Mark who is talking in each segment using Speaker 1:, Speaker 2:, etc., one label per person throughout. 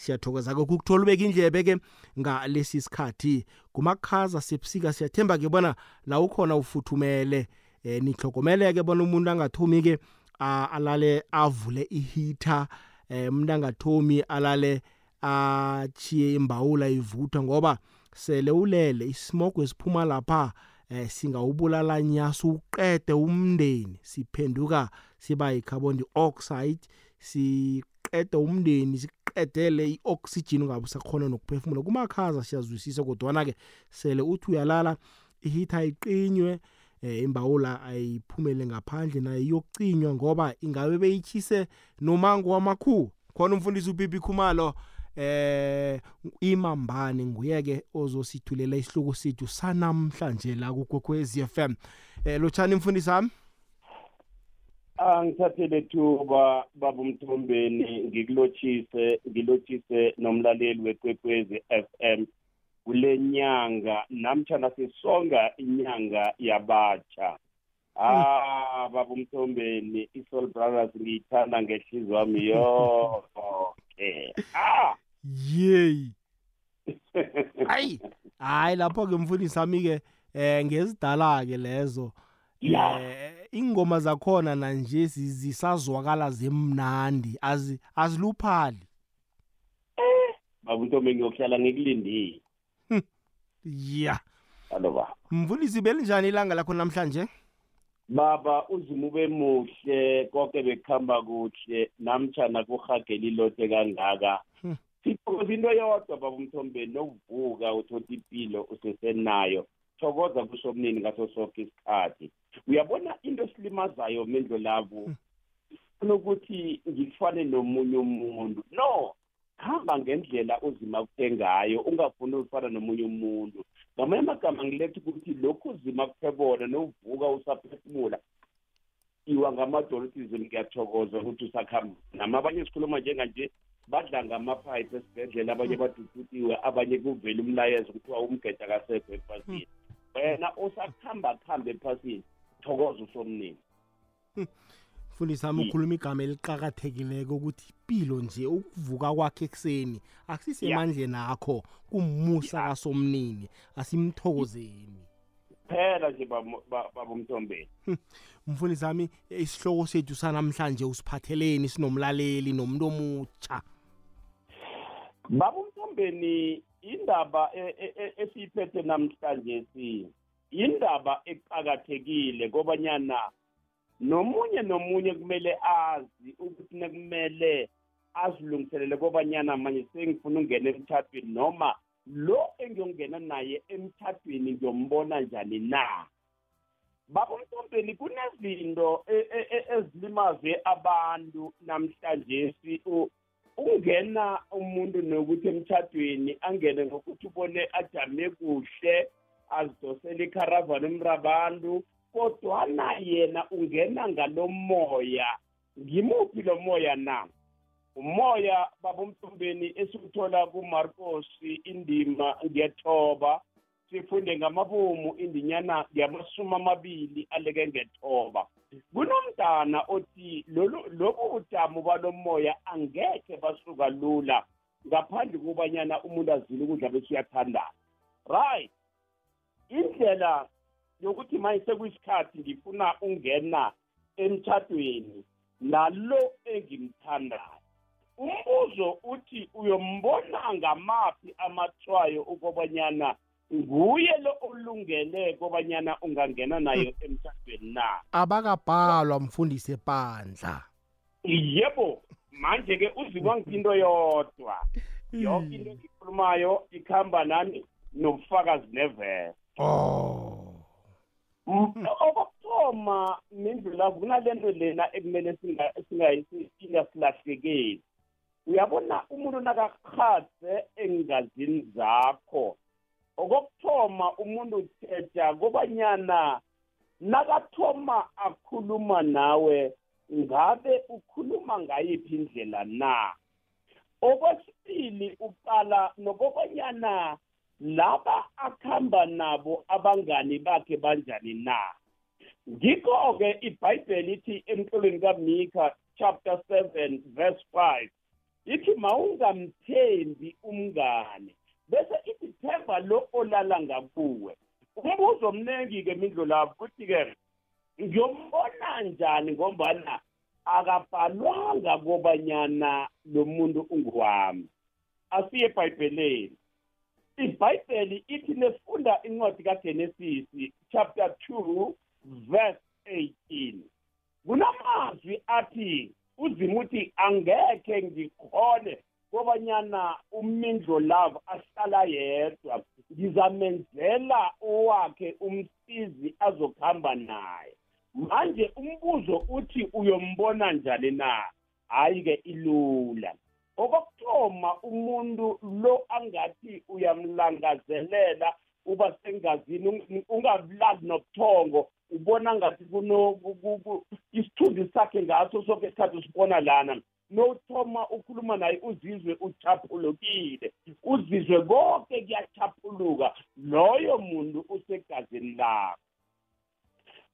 Speaker 1: siyathokoza-ke ukukuthola ubeka indlebe-ke ngalesi sikhathi kumakhaza sebusika siyathemba-ke bona la ukhona ufuthumele. Um nihlogomele-ke bona umuntu angathomi-ke alale avule ihitha. Um umuntu angathomi alale achiye imbawula ivuthwa ngoba sele ulele isimogo esiphuma lapha eh singawubulala nyasa uqede umndeni siphenduka siba yicarbon dioxide siqede umndeni siqedele ioxygen ungabe sakhona nokuphefumula. Kumakhaza siyazwisisa kodwana ke sele uthi uyalala ihitha iqinywe eh imbawula ayiphumele ngaphandle nayo iyokucinywa ngoba ingabe beyichise nomango wamakhu khona umfundisi ubibi khumalo eh imambane nguyeke ozosithulela isihloko sethu sanamhlanje la kugokwezi FM eh lochani mfundisi wami?
Speaker 2: Angithathele thuba baba umthombeni ngikulochise ngilochise nomlaleli wekwekwezi FM kule nyanga namtshana sisonga inyanga yabatsha ah baba umthombeni isoul brothers ngiyithanda ngehliziyo wami yonke ah!
Speaker 1: Yeyi. Hayi hayi lapho ke mfundisi wami ke eh ngezidala ke lezo eh ingoma zakhona nanje zisazwakala zemnandi aziluphali.
Speaker 2: Baba untombi ngiyokuhlala ngikulindile.
Speaker 1: Ya.
Speaker 2: Alo ba
Speaker 1: mfundisi belinjani ilanga lakho namhlanje?
Speaker 2: Baba uzima ube muhle konke bekuhamba kuhle namtshana kuhagela ilote kangaka. Sithokoza into yodwa baba umthombeni nokuvuka uthothi impilo usesenayo. Thokoza kusho omnini ngaso sonke isikhathi. Uyabona into esilimazayo mendlo labo? Funa ukuthi ngifane nomunye umuntu. No hamba ngendlela uzima kuthe ngayo ungafuni ukufana nomunye umuntu. Ngamanye amagama ngiletha ukuthi lokhu uzima kuthe bona novuka usaphefumula iwa ngama-dolotism ngiyathokoza ukuthi usakhamba. Nama abanye sikhuluma njenganje badla ngamapipe esibhedlela abanye badudutiwe abanye kuvele umlayezo kuthiwa umgeda kasekho ephasini. Wena usakuhamba kuhamba ephasini thokoza usomnini.
Speaker 1: Mfundisi wami ukhuluma igama eliqakathekileko ukuthi impilo nje ukuvuka kwakhe ekuseni akusisemandleni akho kummusa kasomnini asimthokozeni.
Speaker 2: Phela nje baba umthombeni
Speaker 1: mfundisi wami isihloko sethu sanamhlanje usiphatheleni sinomlaleli nomuntu omutsha.
Speaker 2: Baba umthombeni indaba esiyiphethe namhlanje si indaba eqakathekile kobanyana nomunye nomunye kumele azi ukuthi nekumele azilungiselele kobanyana manje sengifuna ungena emthathweni noma lo engiyongena naye emthathweni ngiyombona njani na. Baba umthombeni kunezinto ezilimaze abantu namhlanje ungena umuntu nokuthi emthathweni angene ngokuthi ubone ajame kuhle azidosele ikharavani umrabantu kodwana yena ungena ngalo moya ngimuphi lo moya na? Umoya baba umthombeni esiwuthola kumarcos indima ngethoba sifunde ngamabomu indinyana yamasumi amabili aleke ngethoba. Kunomntana othi lobu bujamu balo moya angekhe basuka lula ngaphandle kobanyana umuntu azile ukudla bese uyathandana right. Indlela yokuthi manje sekuyisikhathi ngifuna ungena emtshadweni nalo engimthandayo. Umbuzo uthi uyombona ngamaphi amathwayo ukobanyana nguye lo olungele kobanyana ungangena nayo emtshadweni na?
Speaker 1: Abakabhalwa mfundisi ebandla
Speaker 2: yebo manje-ke uzikwa into yodwa. Yonke into engikhulumayo ikhamba nani nobufakazi nevese
Speaker 1: oh.
Speaker 2: Okokuthoma mindlulavu kunale nto lena ekumele ingasilahlekeli uyabona umuntu nakakhatse engazini zakho okokuthoma umuntu uthetha kobanyana nakathoma akhuluma nawe ngabe ukhuluma ngayiphi indlela na? Okwesibili uqala nokobanyana laba akuhamba nabo abangani bakhe banjani na? Ngikho-ke ibhayibheli ithi emqolweni kamika chapter 7 verse 5 ithi mawungamthembi umngane bese ithi themba lo olala ngakuwe. Umbuzo omningi-ke mindlu lapho kuthi-ke ngiyombona njani ngombana akabhalwanga kobanyana lo muntu ungiwami asiye ebhayibheleni. Ibhayibheli ithi nesifunda incwadi kagenesisi chapter 2 verse 18 kunamazwi athi uzima uthi angekhe ngikhone kobanyana umindlo love ahlala yedwa ngizamenzela owakhe umsizi azokuhamba naye. Manje umbuzo uthi uyombona njani na? Hayi-ke ilula. Okokuthoma umuntu lo angathi uyamlangazelela uba sengazini ungabulali nobuthongo ubona ngathi isithunzi sakhe ngaso sonke isikhathi usibona lana. Nothoma ukhuluma naye uzizwe uchaphulukile. Uzizwe konke kuyachaphuluka loyo muntu usegazini lakho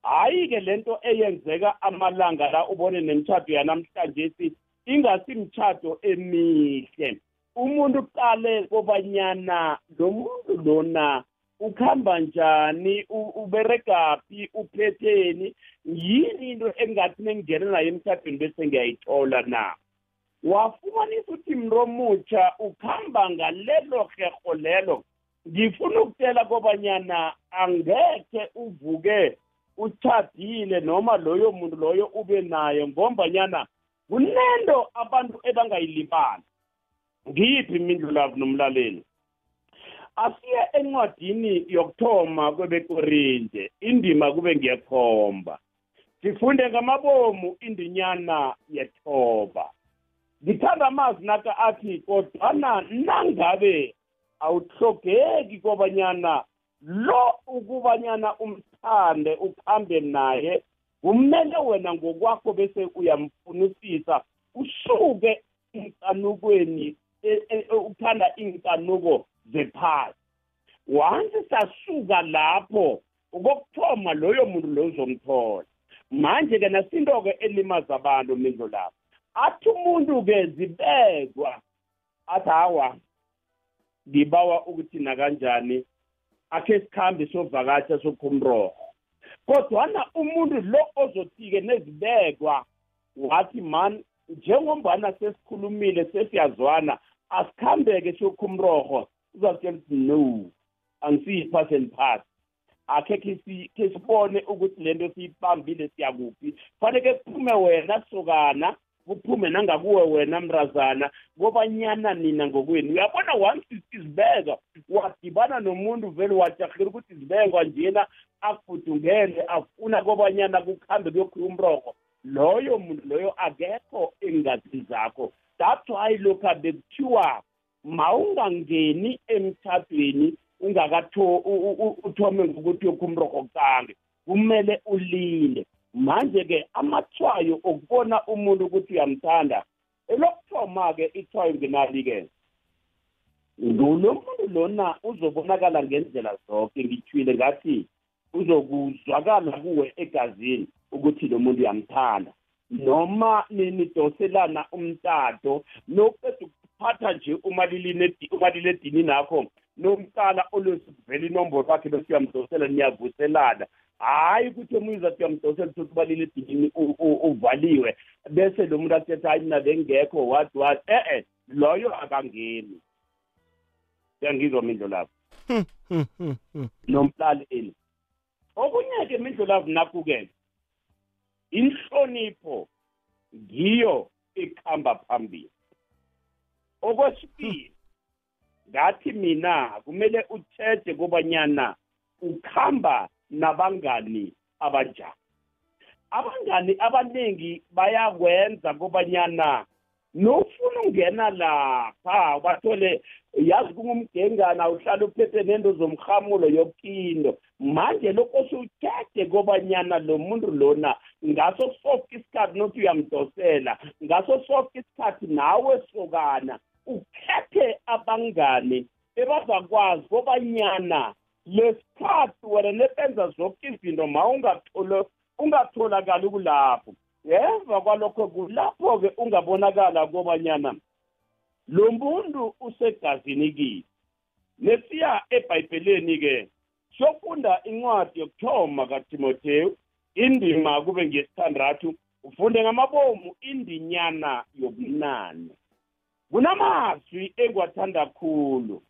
Speaker 2: hayi-ke lento eyenzeka amalanga la ubone nemitshato yanamhlanje si ingasimtshato emihle. Umuntu uqale kobanyana lo muntu lona ukuhamba njani uberegaphi uphetheni yini into engathi nengingena nayo emthathweni bese ngiyayithola na? Wafumanisa ukuthi mromutsha ukuhamba ngalelo herho lelo. Ngifuna ukutela kobanyana angekhe uvuke uchadile noma loyo muntu loyo ube naye ngombanyana kunento abantu ebangayilibali. Ngiyiphi imindlu lavo nomlaleli? Asiye encwadini yokuthoma kwebekorinte indima kube ngiyekhomba sifunde ngamabomu indinyana yethoba. Ngithanda amazwi naka athi kodwana nangabe awuhlogeki kobanyana lo ukubanyana umthande ukhambe naye kumele wena ngokwakho bese uyamfunisisa usuke enkanukweni ukuthanda iy'nkanuko zephasi. Once sasuka lapho okokuthoma loyo muntu loyo uzomthola. Manje-ke nasinto-ke elimaza abantu mindlo lapho athi umuntu-ke zibekwa athi hawa ngibawa ukuthi nakanjani akhe sikhambe sovakatsha sokhumroho kodwana umuntu lo ozothi-ke nezibekwa wathi man njengombana sesikhulumile sesiyazwana asikhambeke siyokhumroho uzatshela ukuthi no angisiyi-pass and pass akhe khe sibone ukuthi le nto siyibambile siyakuphi. Faneke kuphume wena sokana kuphume nangakuwe wena mrazana. Kobanyana nina ngokwenu. Uyabona once izibeka wadibana nomuntu vele wajahira ukuthi izibekwa njena akufudungele afuna kobanyana kukuhambe kuyokhula umroko loyo muntu loyo akekho engazini zakho. That's why lokhu bekuthiwa mawungangeni emthathweni ungakathome ngokuthi yokhu umroko kuqange kumele ulinde. Manje-ke amathwayo okubona umuntu ukuthi uyamthanda elokuthoma-ke ithwayo ngenali-ke ngulo muntu lona uzobonakala ngendlela zonke ngithwile ngathi uzokuzwakala kuwe egazini ukuthi lo muntu uyamthanda. Noma nidoselana umtato nokuqeda ukuphatha nje umaliledini nakho nomqala olwesivela inombolo wakhe bese uyamdosela niyavuselana. Hhayi ukuthi omunye uzathi uyamdosela ukuthi umaliledinini uvaliwe. Bese lo muntu athetha hayi mina bengekho wathi wathi e-e loyo akangeni. Siyangizwa mindlo lapho nomlaleli. Okunye-ke mindlo lapho nakho-ke inhlonipho ngiyo ekuhamba phambili. Okwesibili ngathi mina kumele uthethe kobanyana ukhamba nabangani abanjani abangani abaningi bayakwenza kobanyana nofuna ungena lapha bathole yazi kungumgengana uhlala uphethe nento zomhamulo yokindo manje lokho siwuthethe kobanyana lo muntu lona ngaso soke isikhathi nothi uyamdosela ngaso soke isikhathi nawe sokana ukhethe abangani ebazakwazi kobanyana lesikhathi wena nebenza zonke izinto ma ungatholakali kulapho. Ngemva kwalokho kulapho-ke ungabonakala kobanyana lo muntu usegazini kini nesiya ebhayibheleni ke siyofunda incwadi yokuthoma kaTimotheyu indima kube ngesithandathu ufunde ngamabomu indinyana yobunane. Kunamazwi engiwathanda khulu.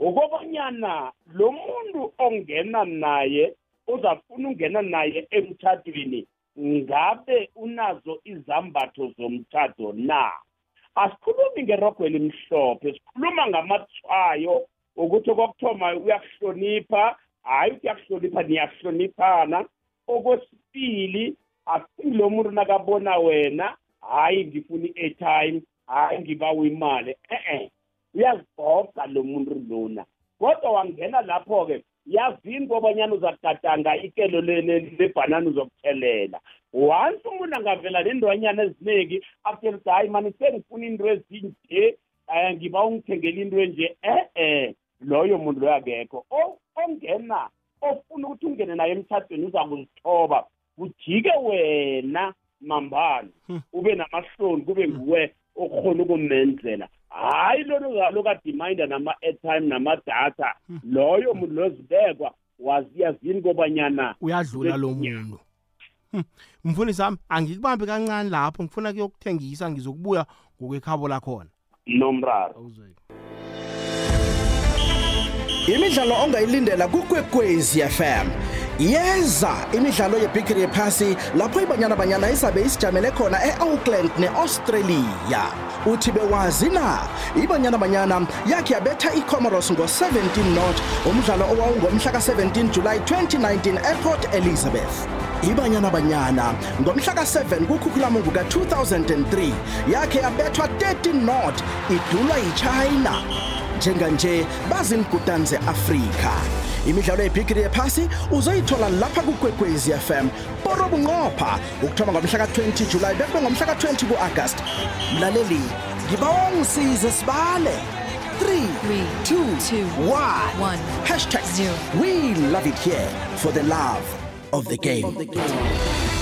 Speaker 2: Ukobanyana lo muntu ongena naye uzafuna ungena naye emthathweni ngabe unazo izambatho zomthatho na? Asikhulumi ngerogo elimhlophe sikhuluma ngamathwayo ukuthi okokuthoma uyakuhlonipha hhayi ukuthi uyakuhlonipha niyahloniphana okwesibili asilo muntu nakabona wena hhayi ngifuna i-airtime hhayi ngibawa imali e-e. Uyazigoga lo muntu lona. Kodwa wangena lapho-ke yazini kobanyana uzagatanga ikelo lebhanana uzokuthelela. Once umuntu angavela nendwanyana eziningi after hayi mani sengifuna into ezinje um ngiba ungithengela into enje. E-e loyo muntu loyo akekho. Ongena ofuna ukuthi ungene naye emthathweni uza kuzithoba kujike wena mambala. Hmm. ube namahloni kube nguwe okhona ukumenzela. Hayi lona lokadiminda nama-airtime namadatha hmm. loyo muntu lozibekwa waziyazini kobanyana
Speaker 1: uyadlula lo muntu. Hmm. mfundisi wami angikubambi kancane lapho ngifuna kuyokuthengisa ngizokubuya ngokwekhabo lakhona.
Speaker 2: Nomraro.
Speaker 3: Imidlalo ongayilindela kukwekwezi FM yeza imidlalo yebhigiri yephasi lapho ibanyana banyana izabe isijamele khona e-auckland ne-australia. Uthi bewazi na ibanyana banyana yakhe yabetha icomoros ngo-17 not umdlalo owawungomhla ka-17 july 2019 eport elizabeth. Ibanyana banyana ngomhla ka-7 kukhukhulamungu ka-2003 yakhe yabethwa 13 not idulwa yichina. Njenganje bazinkutani ze-afrika. Imidlalo yebhigiri yephasi uzoyithola lapha kukwekwezi fm poro bunqopha ukuthoma ngomhla ka-20 julayi bekube ngomhla ka-20 ku-agasti. Mlaleli ngiba ongisize sibale. 3 2 1 hashtag we love it here for the love of the game, of the game.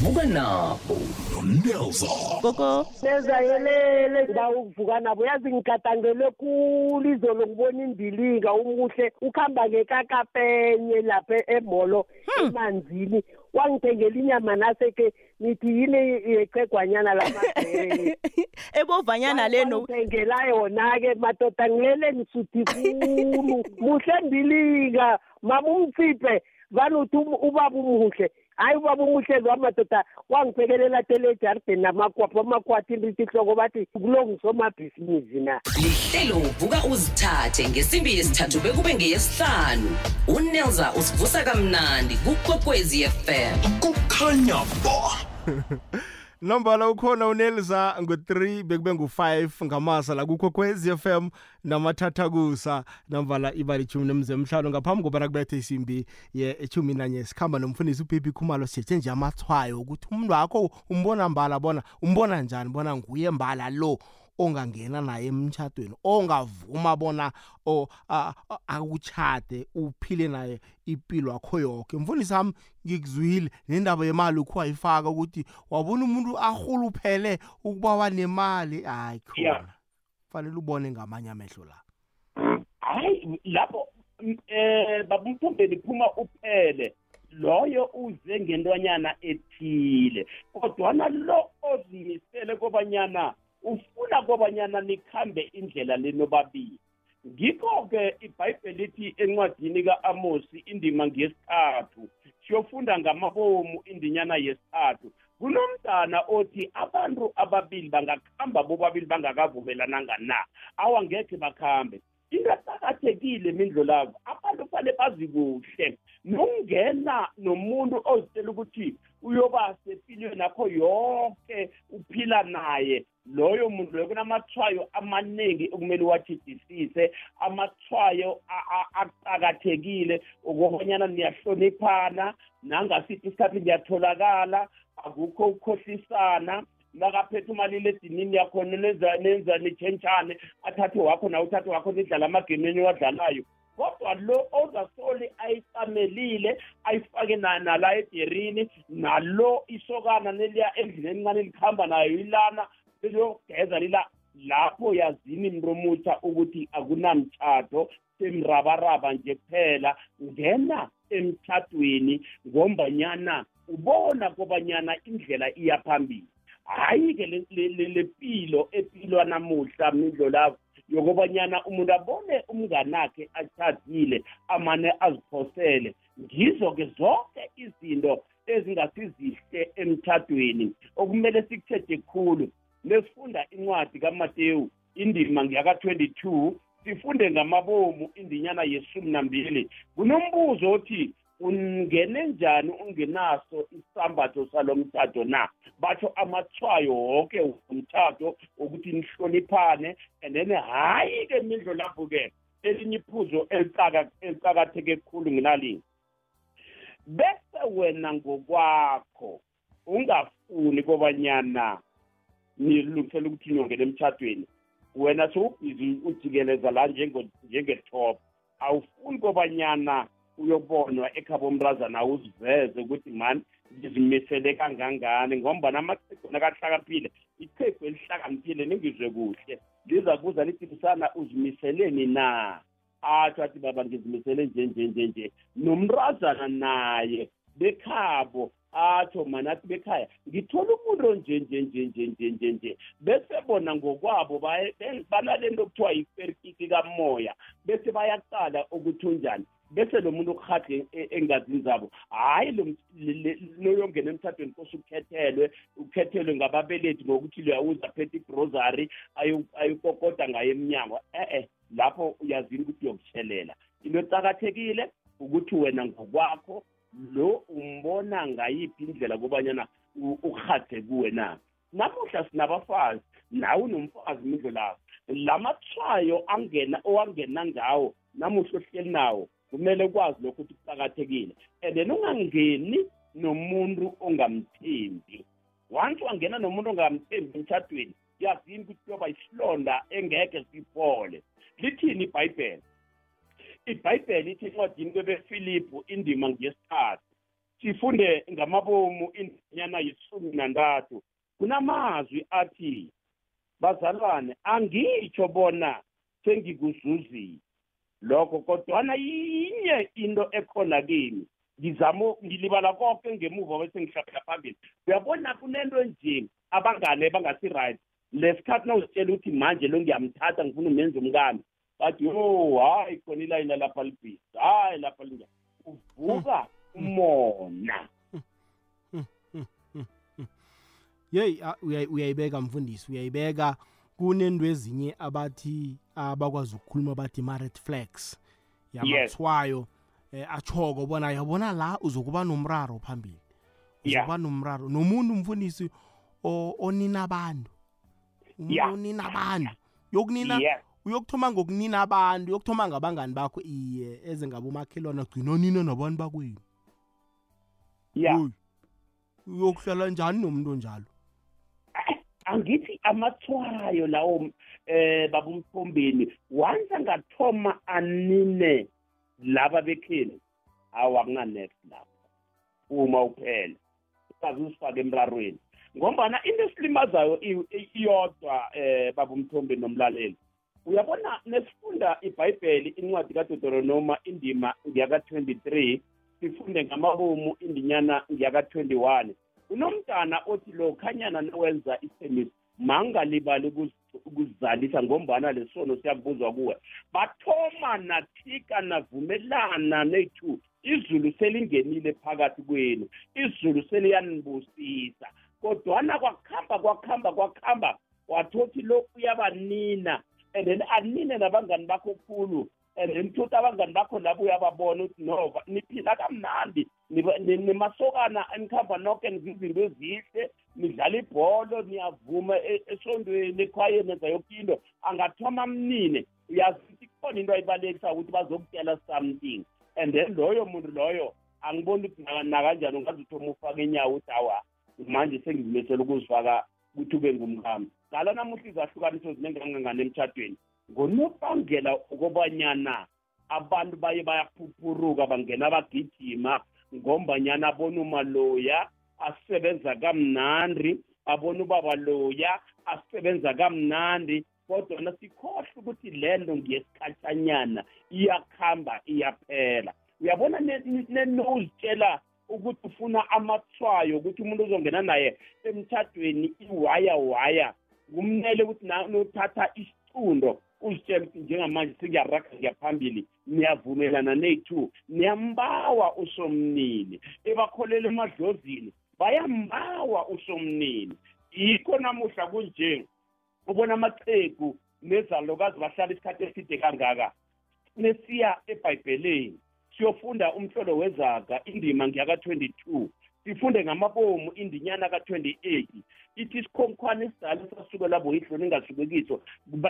Speaker 4: Vuka nabo.
Speaker 5: Nelza gogo neza yelele ngiba ukuvuka nabo. Yazi ngigadangele khulu izolo ngibona indilinga umuhle. Ukuhamba ngekakapenye lapha emolo hmm. emanzini. Wangithengela inyama naseke nithi yini yechegwanyana lamabhele
Speaker 6: ebovanyana leno
Speaker 5: ngithengela yona-ke madoda ngilele ngisuthi khulu. Muhle mbilinga mama umtsiphe vanuthi ubaba umuhle. Hayi ubaba umuhle lo amadoda wangiphekelela tele ejardini namakwapho amakwati nrithi ihloko bathi kulo ngisomabhizinisi na?
Speaker 4: Lihlelo vuka uzithathe ngesimbi yesithathu bekube ngeyesihlanu. Unelza usivusa kamnandi kukwekwezi fm
Speaker 5: kukhanya ba.
Speaker 1: nombala ukhona unelza ngo-3 bekube ngu-5 ngamasa la kukho kwezi FM namathathakusa nombala ibali chumi nemzemhlalo ngaphambi kobana kubethe isimbi yechumi nanye sikhamba nomfundisi upipi khumalo. Sithethe nje amathwayo ukuthi umuntu wakho umbona mbala bona umbona njani bona nguye mbala lo. Ongangena naye emtshadweni ongavuma bona akuchade uphile naye impilo yakho yonke mfundisi wami ngikuzwile nendaba yemali ukho wayifaka ukuthi wabona umuntu ahuluphele ukuba wanemali hayi khona. Fanele ubone ngamanye amehlo la.
Speaker 2: Hayi lapho eh babumthombeni phuma uphele loyo uze ngentwanyana ethile kodwana lo ozimisele kobanyana ufuna kobanyana nikhambe indlela lenobabili. Ngikho-ke ibhayibheli lithi encwadini ka-amosi indima ngesithathu siyofunda ngamabomu indinyana yesithathu. Kunomntana othi abantu ababili bangakuhamba bobabili bangakavumelananga na awangekhe bakhambe. Into aqakathekile mindlo labo abantu fanele bazi kuhle. Nokungena nomuntu ozitshela ukuthi uyoba sempilweni akho yonke uphila naye. Loyo muntu loyo kunamathwayo amaningi okumele uwajidisise amathwayo aqakathekile ukubonyana niyahloniphana nangasiphi isikhathi ngiyatholakala akukho ukukhohlisana. Nakaphethe umaliledinini yakhona nenza nenza nitshentshane. Athathe wakho nawe uthathe wakho nidlala amagame eniwadlalayo kodwa kodwa lo ozasole ayicamelile ayifake na- nala ederini nalo isokana neliya endlini encane likhamba nayo ilana liyogeza lila lapho yazini mromutha ukuthi akunamtshato semrabaraba nje kuphela. Ngena emtshadweni ngombanyana ubona kobanyana indlela iya phambili. Hayi-ke le- le- le- lepilo epilwa namuhla mindlo lapho yokobanyana umuntu abone umnganakhe atshadile amane aziphosele. Ngizo-ke zonke izinto ezingasizihle emtshadweni okumele sikuthethe khulu nesifunda incwadi kamatewu indima ngiyaka-22 sifunde ngamabomu indinyana yesumi nambili. Kunombuzo othi ungene njani ungenaso isambatho salo mtado na? Batsho amathwayo wonke umtado wokuthi nihloniphane and then hhayi-ke mindlo lapho-ke elinye iphuzo elicaka- elicakatheke khulu nginalini bese wena ngokwakho ungafuni kobanyana nilungisela ukuthi niyongena emtshadweni wena sowubhizi ujikeleza la njenge- njengetop. Awufuni kobanyana uyobonwa ekhaba omrazana uziveze ukuthi mani ngizimisele kangangani? Ngombana amaqhegu nakahlakaniphile iqhegu elihlakaniphile ningizwe kuhle. Liza kuza lithi uzimiseleni na atsho athi baba ngizimisele nje nje nje nje. Nomrazana naye bekhabo atsho mana athi bekhaya ngithola umuntu onje nje nje nje nje nje nje. Bese bona ngokwabo baye- be- banale nto kuthiwa yiferkiki kamoya. Bese bayaqala ukuthi unjani? Bese lo muntu okuhadle engazini zabo hhayi lo m- le- le- loyongena emthathweni kose ukhethelwe ukhethelwe ngababelethi ngokuthi luyawuza phethe igrosary ayukokoda ngayo emnyango. E-e lapho uyazini ukuthi uyokutshelela into ecakathekile ukuthi wena ngokwakho lo umbona ngayiphi indlela kobanyana u- ukurhade kuwe na. Namuhla sinabafazi nawe unomfazi mindlo lakho la mathwayo angena owangena ngawo namuhla ohleli nawo kumele ukwazi lokho ukuthi kuqakathekile. And then ungangeni nomuntu ongamthembi. Once wangena nomuntu ongamthembi emtshadweni yazini ukuthi kuyoba isilonda engeke siphole lithini ibhayibheli? Ibhayibheli ithi encwadini kwebefilipu indima ngeyesithathu. Sifunde ngamabomu indinyana yisumi nantathu. Kunamazwi athi bazalwane angitsho bona sengikuzuzile. Lokho kodwana yinye into ekhona kimi. Ngizama ngilibala konke ngemuva bese ngihlabela phambili. Uyabona kunento nje abangane bangasi-right lesikhathi nawuzitshela ukuthi manje lo ngiyamthatha ngifuna umenza umkami bathi yo hayi khona ilayini lapha libhisi hayi lapha linjani uvuka umona.
Speaker 1: Yeyi a- uyayi- uyayibeka mfundisi uyayibeka. Kunento ezinye abathi abakwazi ukukhuluma bathi ma-red flags yamathwayo eh, atshoko bona yabona la uzokuba nomraro phambili
Speaker 2: Yeah.
Speaker 1: uzokuba nomraro nomuntu umfundisi o- onina abantu umuntu
Speaker 2: Yeah.
Speaker 1: onina abantu yokunina
Speaker 2: yes
Speaker 1: uyokuthoma ngokunina abantu uyokuthoma ngabangani bakho iye eze ngabomakhelwana gcina nina nabantu bakwenu.
Speaker 2: Ya
Speaker 1: Oy, uyokuhlala njani nomuntu onjalo?
Speaker 2: Angithi amathwayo lawo eh babumthombeni once angathoma anine laba bekheni awu akunanext lapho. Uma uphela ukaze usifake emrarweni. Ngombana into esilimazayo i- i- iyodwa eh babumthombeni nomlaleli. Uyabona nesifunda ibhayibheli incwadi kaDeuteronoma indima ngiyaka-23 sifunde ngamabomu indinyana ngiyaka-21 unomntana othi lo khanyana nawenza isemiso mangalibali ukuz- ukuzalisa ngombana lesono siyakubuzwa kuwe. Bathoma nathika navumelana nethu izulu selingenile phakathi kwenu izulu seliyanibusisa. Kodwana kwakuhamba kwakuhamba kwakuhamba wathothi lo uyabanina and then anine nabangani bakho khulu and then thothi abangani bakho labo uyababona ukuthi no niphila kamnandi niba- ni- nimasokana enikhamba nonke nizizinto ezihle nidlala ibholo niyavuma e- esondweni ekhwayeni enza yoke into. Angathoma mnine. Uyazi ukuthi kukhona into ayibalekisa ukuthi bazokutela something. And then loyo muntu loyo angiboni ukuthi na- nakanjani ungaze uthoma ufake inyawo ukuthi awa manje sengizimisele ukuzifaka ukuthi ube ngumkami. Ngala namuhla izahlukaniso zinengangangani emtshadweni ngonobangela ukobanyana abantu baye bayaphuphuruka bangena bagijima ngombanyana abona umaloya asebenza kamnandi abona ubaba loya asebenza kamnandi. Kodwa sikhohle ukuthi le nto ngesikhatshanyana iyakuhamba iyaphela. Uyabona nenozitshela ukuthi ufuna amathwayo ukuthi umuntu uzongena naye emtshadweni iwaya waya kumele ukuthi nothatha isicundo uzitshela ukuthi njengamanje sengiyaraga ngiyaphambili niyavumelana ne-two niyambawa usomnini ebakholela emadlozini bayambawa usomnini. Yikho namuhla kunje ubona amaqhegu nezalokazi bahlala isikhathi eside kangaka. Nesiya ebhayibheleni siyofunda umhlolo wezaga indima ngiyaka-22 sifunde ngamabomu indinyana ka-28 ithi isikhonkhwane esidala esasukela boyidloni engasuke kiso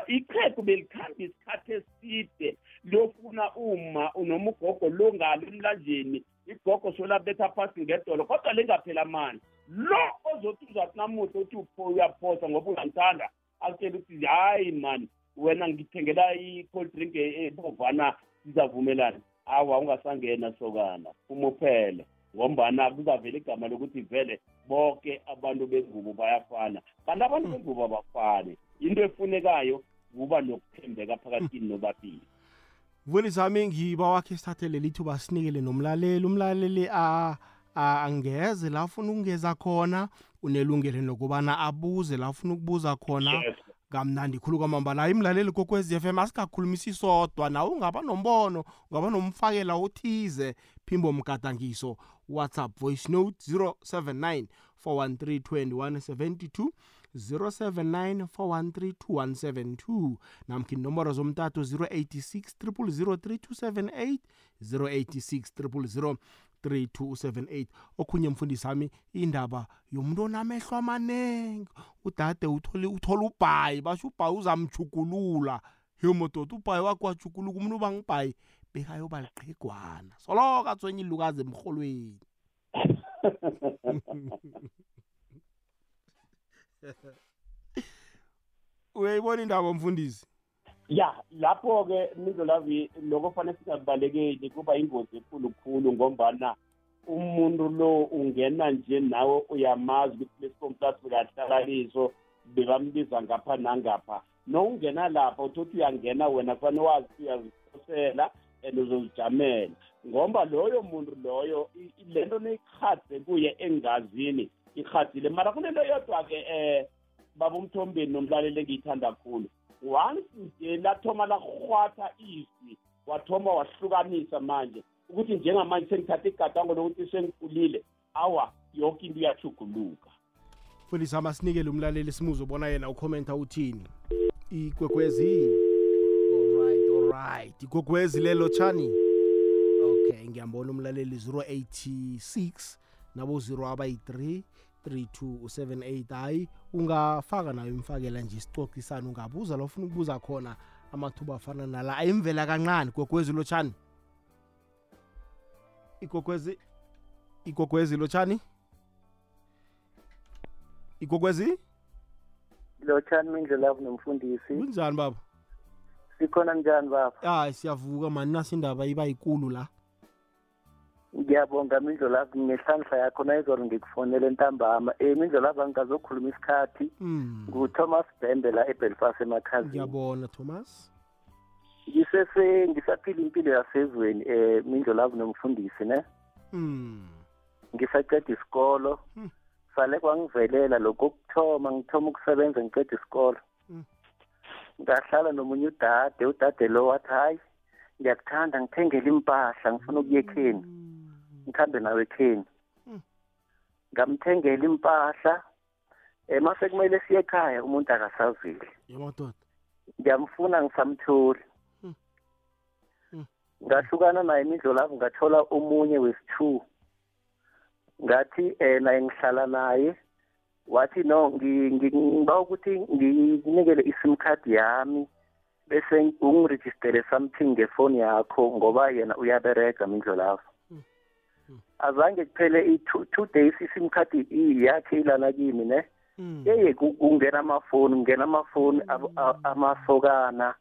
Speaker 2: iqhegu belikhamba isikhathi eside. Liyofuna uma noma ugogo longalo emlanjeni igogo solabetha phasi ngedolo kodwa lingaphela mani lo ozothi uzathi namuhla uthi uyaphosa ngoba uyangithanda akutshela ukuthi hayi mani wena ngithengela i-cold drink ebovana sizavumelana awa ungasangena sokana umuphele ngombana kuzavela igama lokuthi vele bonke abantu bengubo bayafana. Kanti abantu bengubo abafani. Into efunekayo kuba nokuthembeka phakathini nobabili.
Speaker 1: Mfundisi wami ngiba wakhe sithathele lithuba sinikele nomlaleli umlaleli angeze la ufuna ukungeza khona unelungelo nokubana abuze la ufuna ukubuza khona.
Speaker 2: Yes.
Speaker 1: kamnandi khulu kwamambala hayi mlaleli kokwez f m asingakhulumisi sodwa nawe ungaba nombono ungaba nomfakela othize. Phimbo mgadangiso whatsapp voice note 079 413 2172 079 413 namkha inomboro zomtato 086 0003278 086 3278 okhunye mfundisi wami indaba yomuntu onamehlo amanengi. Udade uthole uthola ubhayi basho ubhayi uzamjugulula he mododa ubhayi wakhe wajuguluka umuntu ubangibhayi bekayoba liqhegwana soloko atswenye ilukazi emrholweni. uyayibona indaba mfundisi?
Speaker 2: Ya lapho-ke mindlolavi lokho fanele singakubalekeli kuba ingozi ekhulu khulu ngombana umuntu lo ungena nje nawe uyamazi ukuthi lesikomplas bekahlakaliso bebambiza ngapha nangapha. Nowungena lapha uthothi uyangena wena kufanele wazi uyaziphosela and uzozijamela. Ngoba loyo muntu loyo le nto neyikhadze kuye engazini ikhadzile mara kunento yodwa-ke um baba umthombeni nomlaleli engiyithanda khulu. Once nje lathoma lahwatha izwi wathoma wahlukanisa manje. Ukuthi njengamanje sengithatha igadango lokuthi sengikhulile awa yonke into iyachuguluka
Speaker 1: mfundisi hamba sinikele umlaleli simuze ubona yena ukhomenta uthini. Igwegwezi. Alright alright. Igwegwezi lelo chani okay ngiyambona umlaleli 086 nabo 0 abayi-3 3278 hayi ungafaka nayo imfakela nje isicocisana ungabuza la ufuna ukubuza khona amathuba afana nala ayimvela kancane igogwezi lotshani? Igogwezi igogwezi lotshani? Igogwezi?
Speaker 7: Lotshani mindlelavu nomfundisi.
Speaker 1: Kunjani baba?
Speaker 7: Sikhona njani baba?
Speaker 1: Hayi siyavuka mani nasi indaba iba yikulu la.
Speaker 7: Ngiyabonga mindlolavu ngehlanhla yakho nayizolo ngikufonele entambama um mindlolavu angikazokhuluma isikhathi
Speaker 1: mm.
Speaker 7: nguthomas bembe la ebelfast emakhazini
Speaker 1: ngiyabona thomas
Speaker 7: ngisese ngisaphila impilo yasezweni um mindlolavu nomfundisi ne
Speaker 1: mm.
Speaker 7: ngisaceda isikolo
Speaker 1: Hmm.
Speaker 7: sale kwangivelela lokhu okuthoma ngithoma ukusebenza ngiceda isikolo
Speaker 1: Hmm.
Speaker 7: ngahlala nomunye udade udade lo wathi hayi ngiyakuthanda ngithengele impahla ngifuna ukuya ekheni ngikhambe nawe ekheni
Speaker 1: Hmm.
Speaker 7: ngamthengela impahla um mase kumele siye ekhaya umuntu akasazile
Speaker 1: yamadoda
Speaker 7: ngiyamfuna ngisamtholi.
Speaker 1: Hmm. Hmm.
Speaker 7: ngahlukana naye imidlolavu ngathola omunye wesi-two ngathi eh naye ngihlala naye. Wathi no ngi- ngi- ngiba ukuthi nginikele i-sim card yami bese ungirejistele something ngefoni yakho ngoba yena uyaberega mindlolavu azange kuphele i-two two days i-sim card i- yakhe ilana kimi ne?
Speaker 1: Mm.
Speaker 7: yeye ku- kungena amafoni kungena amafoni ab- a- amasokana.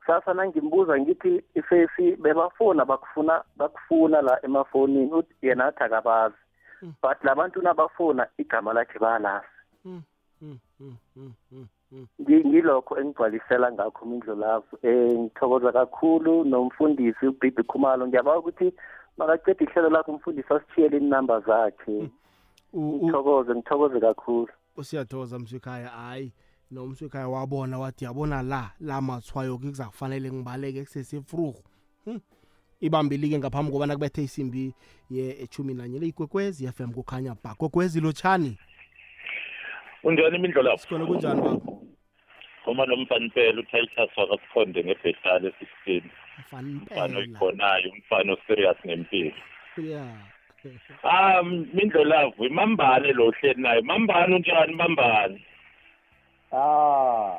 Speaker 7: Kusasa nangimbuza ngithi ifesi bebafona bakufuna bakufuna la emafonini? Uthi yena athi akabazi.
Speaker 1: Mm.
Speaker 7: but labantu nabafona igama lakhe bayalazi
Speaker 1: Mm, mm, mm, mm, mm, mm.
Speaker 7: Ngi- ngilokho engigcwalisela ngakho mindlulavu um ngithokoza kakhulu nomfundisi ubibi khumalo. Ngiyabawa ukuthi makaceda ihlelo lakho umfundisi asithiyele inamba zakhe.
Speaker 1: U- u-
Speaker 7: ngithokoze ngithokoze kakhulu.
Speaker 1: Usiyathokoza mswikhaya hayi nomswikhaya wabona wathi yabona la la mathwayo ke kuza kufanele ngibaleke kusesefruhu hm. ibambili-ke ngaphambi kobana kubethe isimbi ye-echumi nanye leyigwekwezi fm kukhanya ba gwekwezi lotshani?
Speaker 8: Unjani imindlolapo
Speaker 1: sikhona kunjani baba
Speaker 8: uma nomfanipela utitus wakasikhonde ngebhetali esixtini
Speaker 1: mfana
Speaker 8: umfana
Speaker 1: impela
Speaker 8: oyikhonayo umfana oserious ngempilo.
Speaker 1: Ya.
Speaker 8: Ah mindlolavu imambane lo hleli naye mambane unjani mambane
Speaker 2: ah.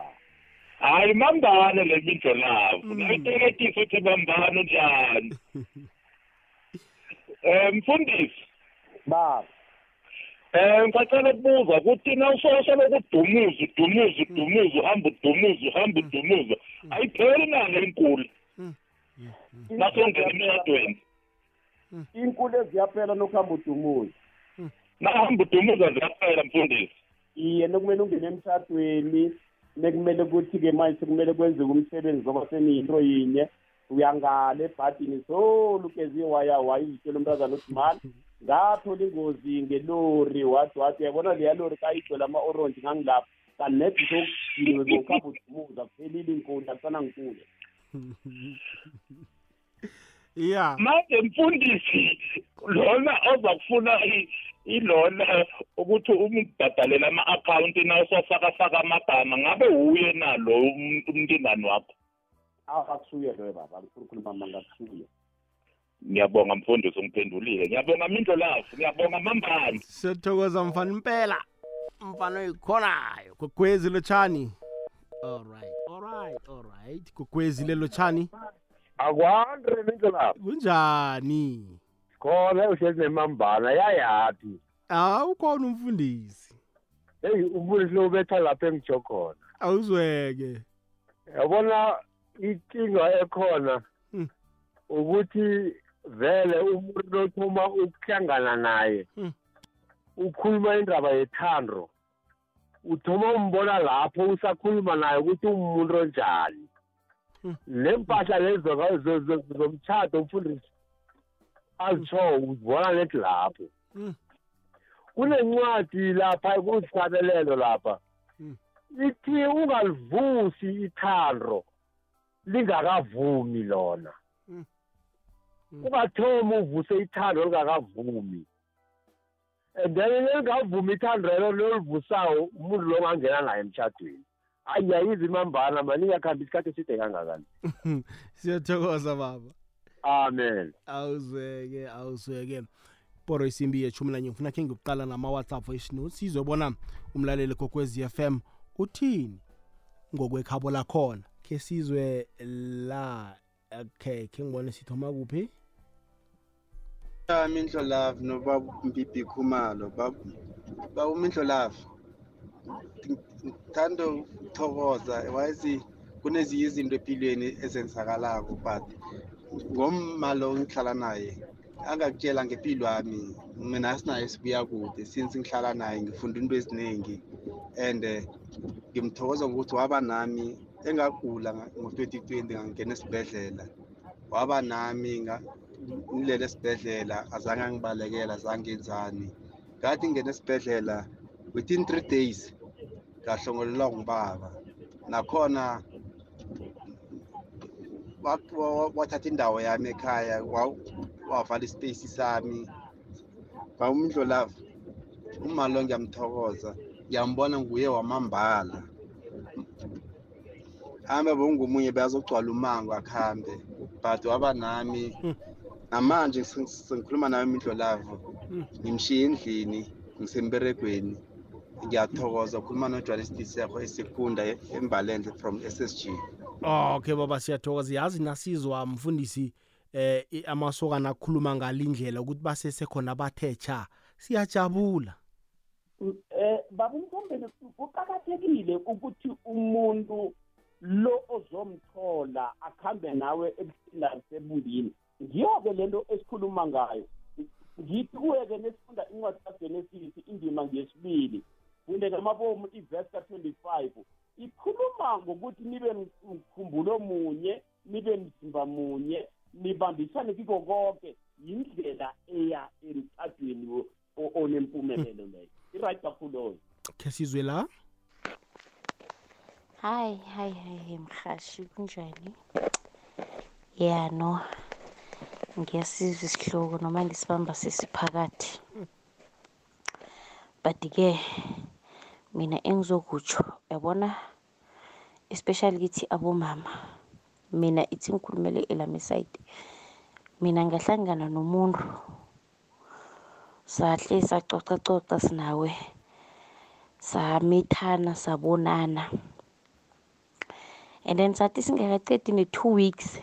Speaker 8: Hayi mambane le mindlolavu
Speaker 1: Mm.
Speaker 8: nayiteketisa ukuthi mambane unjani. Um mfundisi.
Speaker 2: Baba
Speaker 8: um ngisacela ukubuza ukuthi nawusosha lokudumuza udumuza udumuza uhamba udumuza uhamba udumuza. Ayipheli nalo inkulu nasongena emshadweni
Speaker 2: inkulu eziyaphela nokuhamba udumuza
Speaker 8: nahamba udumuza ziyaphela mfundisi.
Speaker 2: Iye nokumele ungene emshadweni nekumele ukuthi-ke manje sekumele kwenzeka umsebenzi ngoba seniyinto yinye. Uyangale ebhadini solukeziwe waya wayizitshela umntazana ukuthi mani ngathola ingozi ngelori. Wathi wathi uyabona leya lori kayigcwele ama-orange ngangilapha. Kanti nedi sokudiniwe ngokuhamba udumuza kuphelile inkundla kusanankulu
Speaker 1: ya
Speaker 8: manje mfundisi lona oza kufuna i- ilona ukuthi umbhadalela ama-akhawunti nawusofakafaka amagama ngabe uye nalo um- umlingani wakho?
Speaker 2: Akusuye loyo baba angifuna ukukhuluma manga kusuye
Speaker 8: ngiyabonga mfundisi ungiphendulile ngiyabonga mindlo lafu ngiyabonga mambani
Speaker 1: siyathokoza mfana impela. Mfana oyikhonayo gwekwezi lotshani. Alright alright alright gwekwezi lelotshani
Speaker 9: akwandre mindlelapo
Speaker 1: kunjani?
Speaker 9: Khona uhlezi nemambana yayaphi
Speaker 1: ah ukhona umfundisi.
Speaker 9: Eyi umfundisi lo ubetha lapha engitsho khona.
Speaker 1: Awuzweke.
Speaker 9: Yabona inkinga ekhona
Speaker 1: Hmm.
Speaker 9: ukuthi vele umuntu othoma ukuhlangana naye
Speaker 1: Hmm.
Speaker 9: ukhuluma indaba yethando uthoma umbona lapho usakhuluma naye ukuthi umuntu onjani.
Speaker 1: Hmm.
Speaker 9: nempahla lezi zoka- zo- zo- zomtshado umfundisi azitsho uzibona nethi lapho
Speaker 1: Hmm.
Speaker 9: kunencwadi lapha kusabelelo lapha
Speaker 1: Hmm.
Speaker 9: ithi ungalivusi ithando lingakavumi lona.
Speaker 1: Hmm.
Speaker 9: ungathomi uvuse ithando lingakavumi and then lingavumi ithando elo lolivusayo umuntu lo ongangena naye emtshadweni hayi yayizi imambana mani ingakhambi isikhathi eside kangakani
Speaker 1: siyathokoza baba.
Speaker 9: Amen.
Speaker 1: Awuzweke awuzweke. Poro isimbi yeshumi nanye ngifuna khe ngikuqala nama-whatsapp voice note sizobona umlaleli kokwezi FM uthini ngokwekhabo lakhona? Khe sizwe la okay khe ngibone sithoma kuphi?
Speaker 10: Yami Ndlolavu nobaba Mbibi Khumalo. Baba baba uMndlolavu ngithanda ukuthokoza wazi kunezinye izinto empilweni ezenzakalako but ngomalo ngihlala naye angakutshela ngempilo yami mina sinaye sibuya kude. Since ngihlala naye ngifunda into eziningi and eh, ngimthokoza ngokuthi waba nami engagula ngo-2020 ngangena esibhedlela. Waba nami ngilele esibhedlela azange angibalekela azange ngenzani ngathi ngene esibhedlela within three days ngahlongolelwa ngubaba nakhona wa- wa- wathatha indawo yami ekhaya wa- wavala ispace sami. Umdlolava umalo ngiyamthokoza ngiyambona nguye wamambala. Hambe bongomunye bezogcwala umango akuhambe but waba nami. Namanje seng- sengikhuluma nawe imidlolavo ngimshiye endlini ngisemberegweni ngiyathokoza ukhuluma nojwalistiseko esekunda embalenhle from ssg
Speaker 1: okay baba siyathokoza. Yazi nasizwa mfundisi eh i- amasokana akhuluma ngalindlela ukuthi basesekhona bathe cha. Siyajabula.
Speaker 2: Eh baba umthombeni kuqakathekile ukuthi umuntu lo ozomthola akhambe nawe ebuhlini nasebundini ngiyo-ke lento esikhuluma ngayo. Ngithi kuye-ke nesifunda incwadi kagenesis indima ngesibili funde ngamabomu ivesi ka-25 ikhuluma ngokuthi nibe mkhumbulo munye nibe mzimba munye nibambisane kiko konke yindlela eya emtshadweni onempumelelo leyo. I-right kakhulu
Speaker 1: khe sizwe la?
Speaker 11: Hayi hayi hayi mhashi kunjani? Ya no. Ngiyasizwa isihloko noma ngisibamba sesiphakathi. But-ke mina engizokutsho yabona especially kithi abomama mina ithi ngikhulumele elami side mina ngahlangana nomuntu sahle sacocacoca sinawe samithana sabonana. And then sathi singakacedi ne-two weeks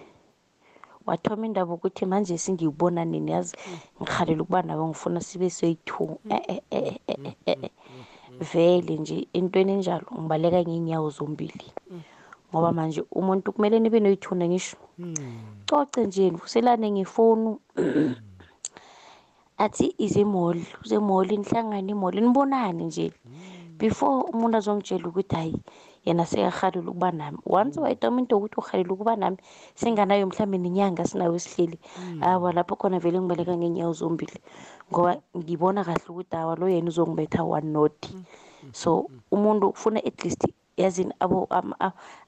Speaker 11: wathoma indaba ukuthi manje singibona nini? Yazi ngikhalela ukuba nawe ngifuna sibe soyi-two vele nje entweni enjalo ngibaleka ngey'nyawo zombili. Ngoba manje umuntu kumele nibe noyithuna ngisho. Coce nje nivuselane ngefonu. Athi ize emall uze emall nihlangane emall nibonane nje. Before umuntu azongitshela ukuthi hayi yena sekahalele ukuba nami. Once wayitoma into yokuthi uhalele ukuba nami singanayo mhlawumbe nenyanga sinayo sihleli. Awa lapho khona vele ngibaleka ngeenyawo zombili. Ngoba ngibona kahle ukuthi awa lo yena uzongibetha one not. So umuntu ufuna at least yazini abo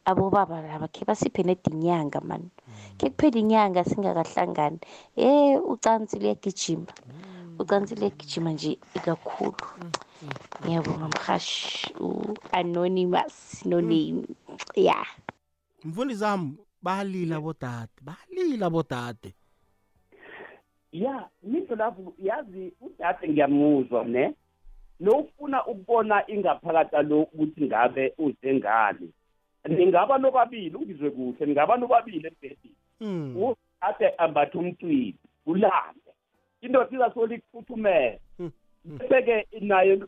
Speaker 11: abobaba laba khe basiphe nedinyanga mani ke kuphela inyanga singakahlangani eh ucansi liyagijima ucansi liyagijima nje ikakhulu. Ngiyabonga mhashi u-anonymous no name ya
Speaker 1: mfundisi wami balila bodade balila bodade.
Speaker 2: Ya lapho yazi udade ngiyamuzwa ne? Lofuna ukubona ingaphakathi alo ukuthi ngabe uze ngani. Ningaba nobabili ungizwe kuhle ningaba nobabili embhedini udade ambathe umcwibi ulambe indoda izasola ikuphuthumele bese-ke naye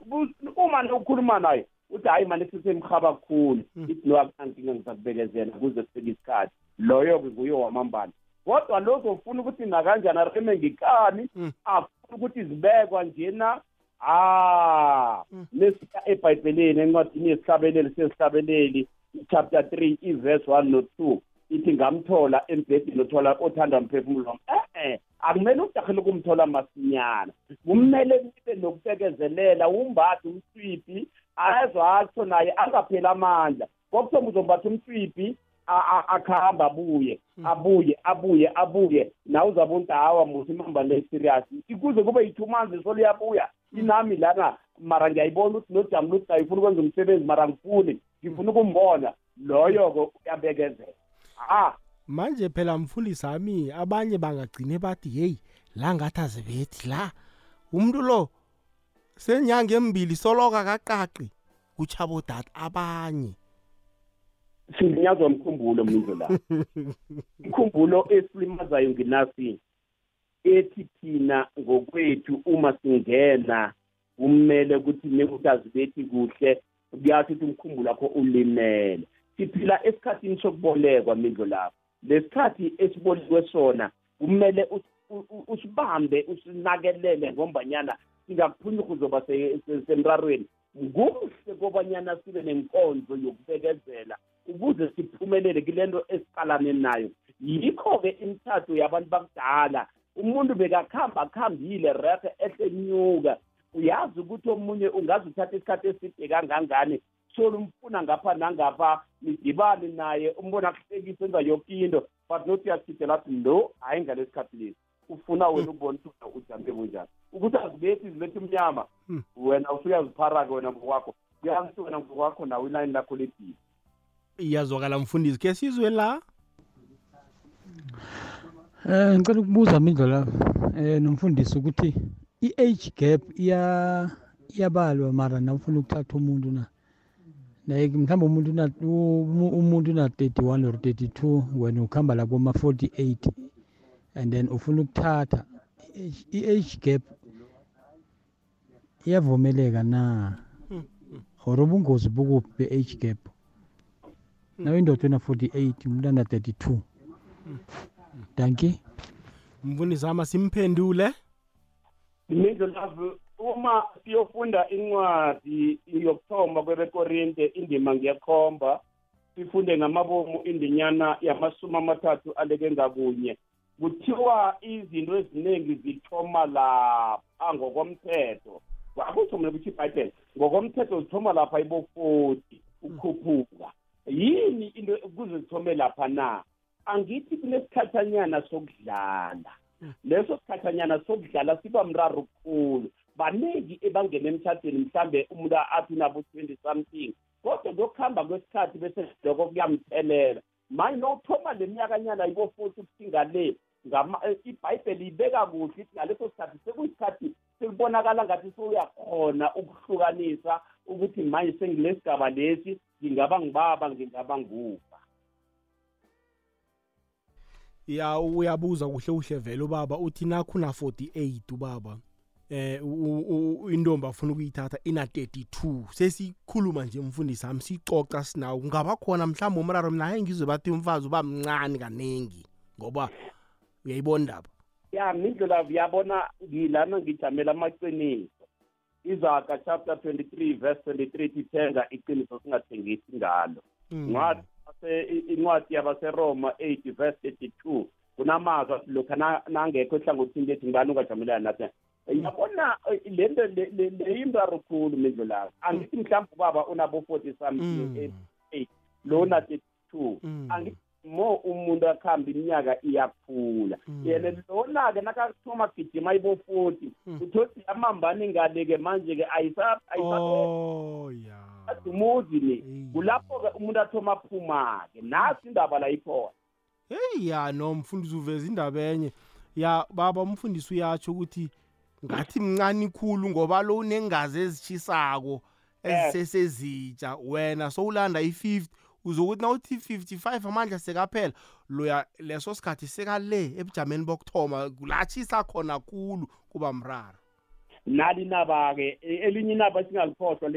Speaker 2: uma nokukhuluma naye uthi hhayi mane sisemhaba kakhulu ithi no akunankinga ngisakubekezela kuze kufike isikhathi. Loyo-ke nguye wamambala. Kodwa lozofuna ukuthi nakanjani areme ngikani? Afuna ukuthi zibekwa njena? Ah lesiya ebhayibhelini encwadini yesihlabeleli sesihlabeleli chapter 3 iverse 1 no 2 ithi ngamthola embhedeni othola othanda mphefumulo eh akumele udahele ukumthola masinyana kumele nibe nokubekezelela umbathe umswiphi azwa atho naye angaphela amandla. Kokuthoma uzombatha umswiphi akuhamba abuye abuye abuye abuye. Nawe uzabe unti hawa musi imamba le serious. Ikuze kube yi-two months soluyabuya inami lana mara ngiyayibona ukuthi nojami luthi ayifuna ukwenza umsebenzi mara ngifuni ngifuna ukumbona. Loyo-ke uyabekezela. Ah.
Speaker 1: Manje phela mfundisi ami abanye bangagcine bathi heyi la ngathi azibethi la. Umuntu lo senyanga embili soloka kaqaqi kuchabodata abanye.
Speaker 2: Singinyazwa mkhumbulo mnizo la. Ikhumbulo esilimazayo nginasi ethi thina ngokwethu uma singena kumele ukuthi nekuthi bethi kuhle kuyasho ukuthi umkhumbulo wakho ulimele. Siphila esikhathini sokubolekwa mindlo lapho lesikhathi esibolekwe sona kumele usibambe usinakelele ngombanyana singakuphunyuka uzoba semrarweni. Kuhle kobanyana sibe nenkonzo yokubekezela ukuze siphumelele kule nto esiqalane nayo. Yikho-ke imithatho yabantu bakudala. Umuntu bekakuhamba akuhambile rehe ehlenyuka uyazi ukuthi omunye ungaze uthatha isikhathi eside kangangani solo umfuna ngapha nangapha nidibane naye umbona akuhlekisa enza yoke into but not uyachithela athi no hayi ngalesikhathi lesi. Ufuna wena ukubona ukuthi ujampe kunjani ukuthi azibethi izibethi umnyama wena usuyaziphara-ke wena ngokwakho. Kuyazi ukuthi wena ngokwakho nawe inani lakho lebhili
Speaker 1: iyazwakala mfundisi. Ke sizwe la?
Speaker 12: Eh ngicela ukubuza mindlo lapha eh nomfundisi ukuthi i-age gap iya iyabalwa mara nawufuna ukuthatha umuntu na? Like mhlawumbe umuntu na umuntu na 31 or 32 wena ukuhamba la koma 48 and then ufuna ukuthatha i-age gap iyavumeleka na? Or ubungozi bukuphi be-age gap. Nawe indoda ena 48 umuntu ana 32 danki
Speaker 1: mfundisi ama simphendule.
Speaker 2: Mindlo love uma siyofunda incwadi yokuthoma kwebekorinte indima ngiyakhomba sifunde ngamabomu indinyana yamasumi amathathu aleke ngakunye. Kuthiwa izinto eziningi zithoma lapha ngokomthetho. Akutsho mina kuthi ibhayibhele ngokomthetho zithoma lapha ibofoti ukhuphuka yini into kuze zithome lapha na? Angithi kunesikhathanyana sokudlala. Leso sikhathanyana sokudlala siba mraro khulu. Baningi ebangena emthathweni mhlambe umuntu athi nabo twenty something kodwa kuyokuhamba kwesikhathi bese loko kuyamthelela. Manje nokuthoma le minyakanyana yibo-forty ukusinga le ibhayibheli ibeka kuhle ithi ngaleso sikhathi sekuyisikhathi sekubonakala ngathi sewuyakhona ukuhlukanisa ukuthi manje sengilesigaba lesi ngingaba ngibaba ngingaba nguba.
Speaker 1: Ya uyabuza kuhle kuhle vele ubaba uthi nakho una 48 ubaba eh intombi afuna ukuyithatha ina 32 sesikhuluma nje mfundisi sami sicoca sinawo. Kungaba khona mhlawumbe umraro mina hayi ngizwe bathi umfazi uba mncane kaningi ngoba uyayibona indaba?
Speaker 2: Ya mindlela uyabona ngilana ngijamela amaqiniso. Izaga chapter 23 verse 23 tithenga iqiniso singathengisi ngalo. Ncwadi incwadi yabaseroma 8 verse 32 kunamazwi athi lokhu nangekho ehlangothini lethu ngibani ungajamelana nathi? Yabona le nto leyimraro khulu mindlu layo angithi mhlawumbe ubaba unabo 40 something eight lo na 32 angithi mo umuntu akuhamba iminyaka iyakhula yena lona-ke nakathoma gijima ibo-forty uthothi amambani ngale-ke manje-ke ayisatumuzi ni kulapho-ke umuntu athoma aphuma-ke nasi indaba la ikhona.
Speaker 1: Heyi ya no mfundisi uveza indaba enye. Ya baba umfundisi uyatsho ukuthi ngathi mncane khulu ngoba lo unengazi ezitshisako ezisesezitsha. Wena sowulanda i-50 uzokuthi nawuthi 55 amandla sekaphela loya leso sikhathi sekale ebujameni bokuthoma kulatshisa khona khulu kuba mraro
Speaker 2: nali naba-ke elinye inaba singalikhohlwa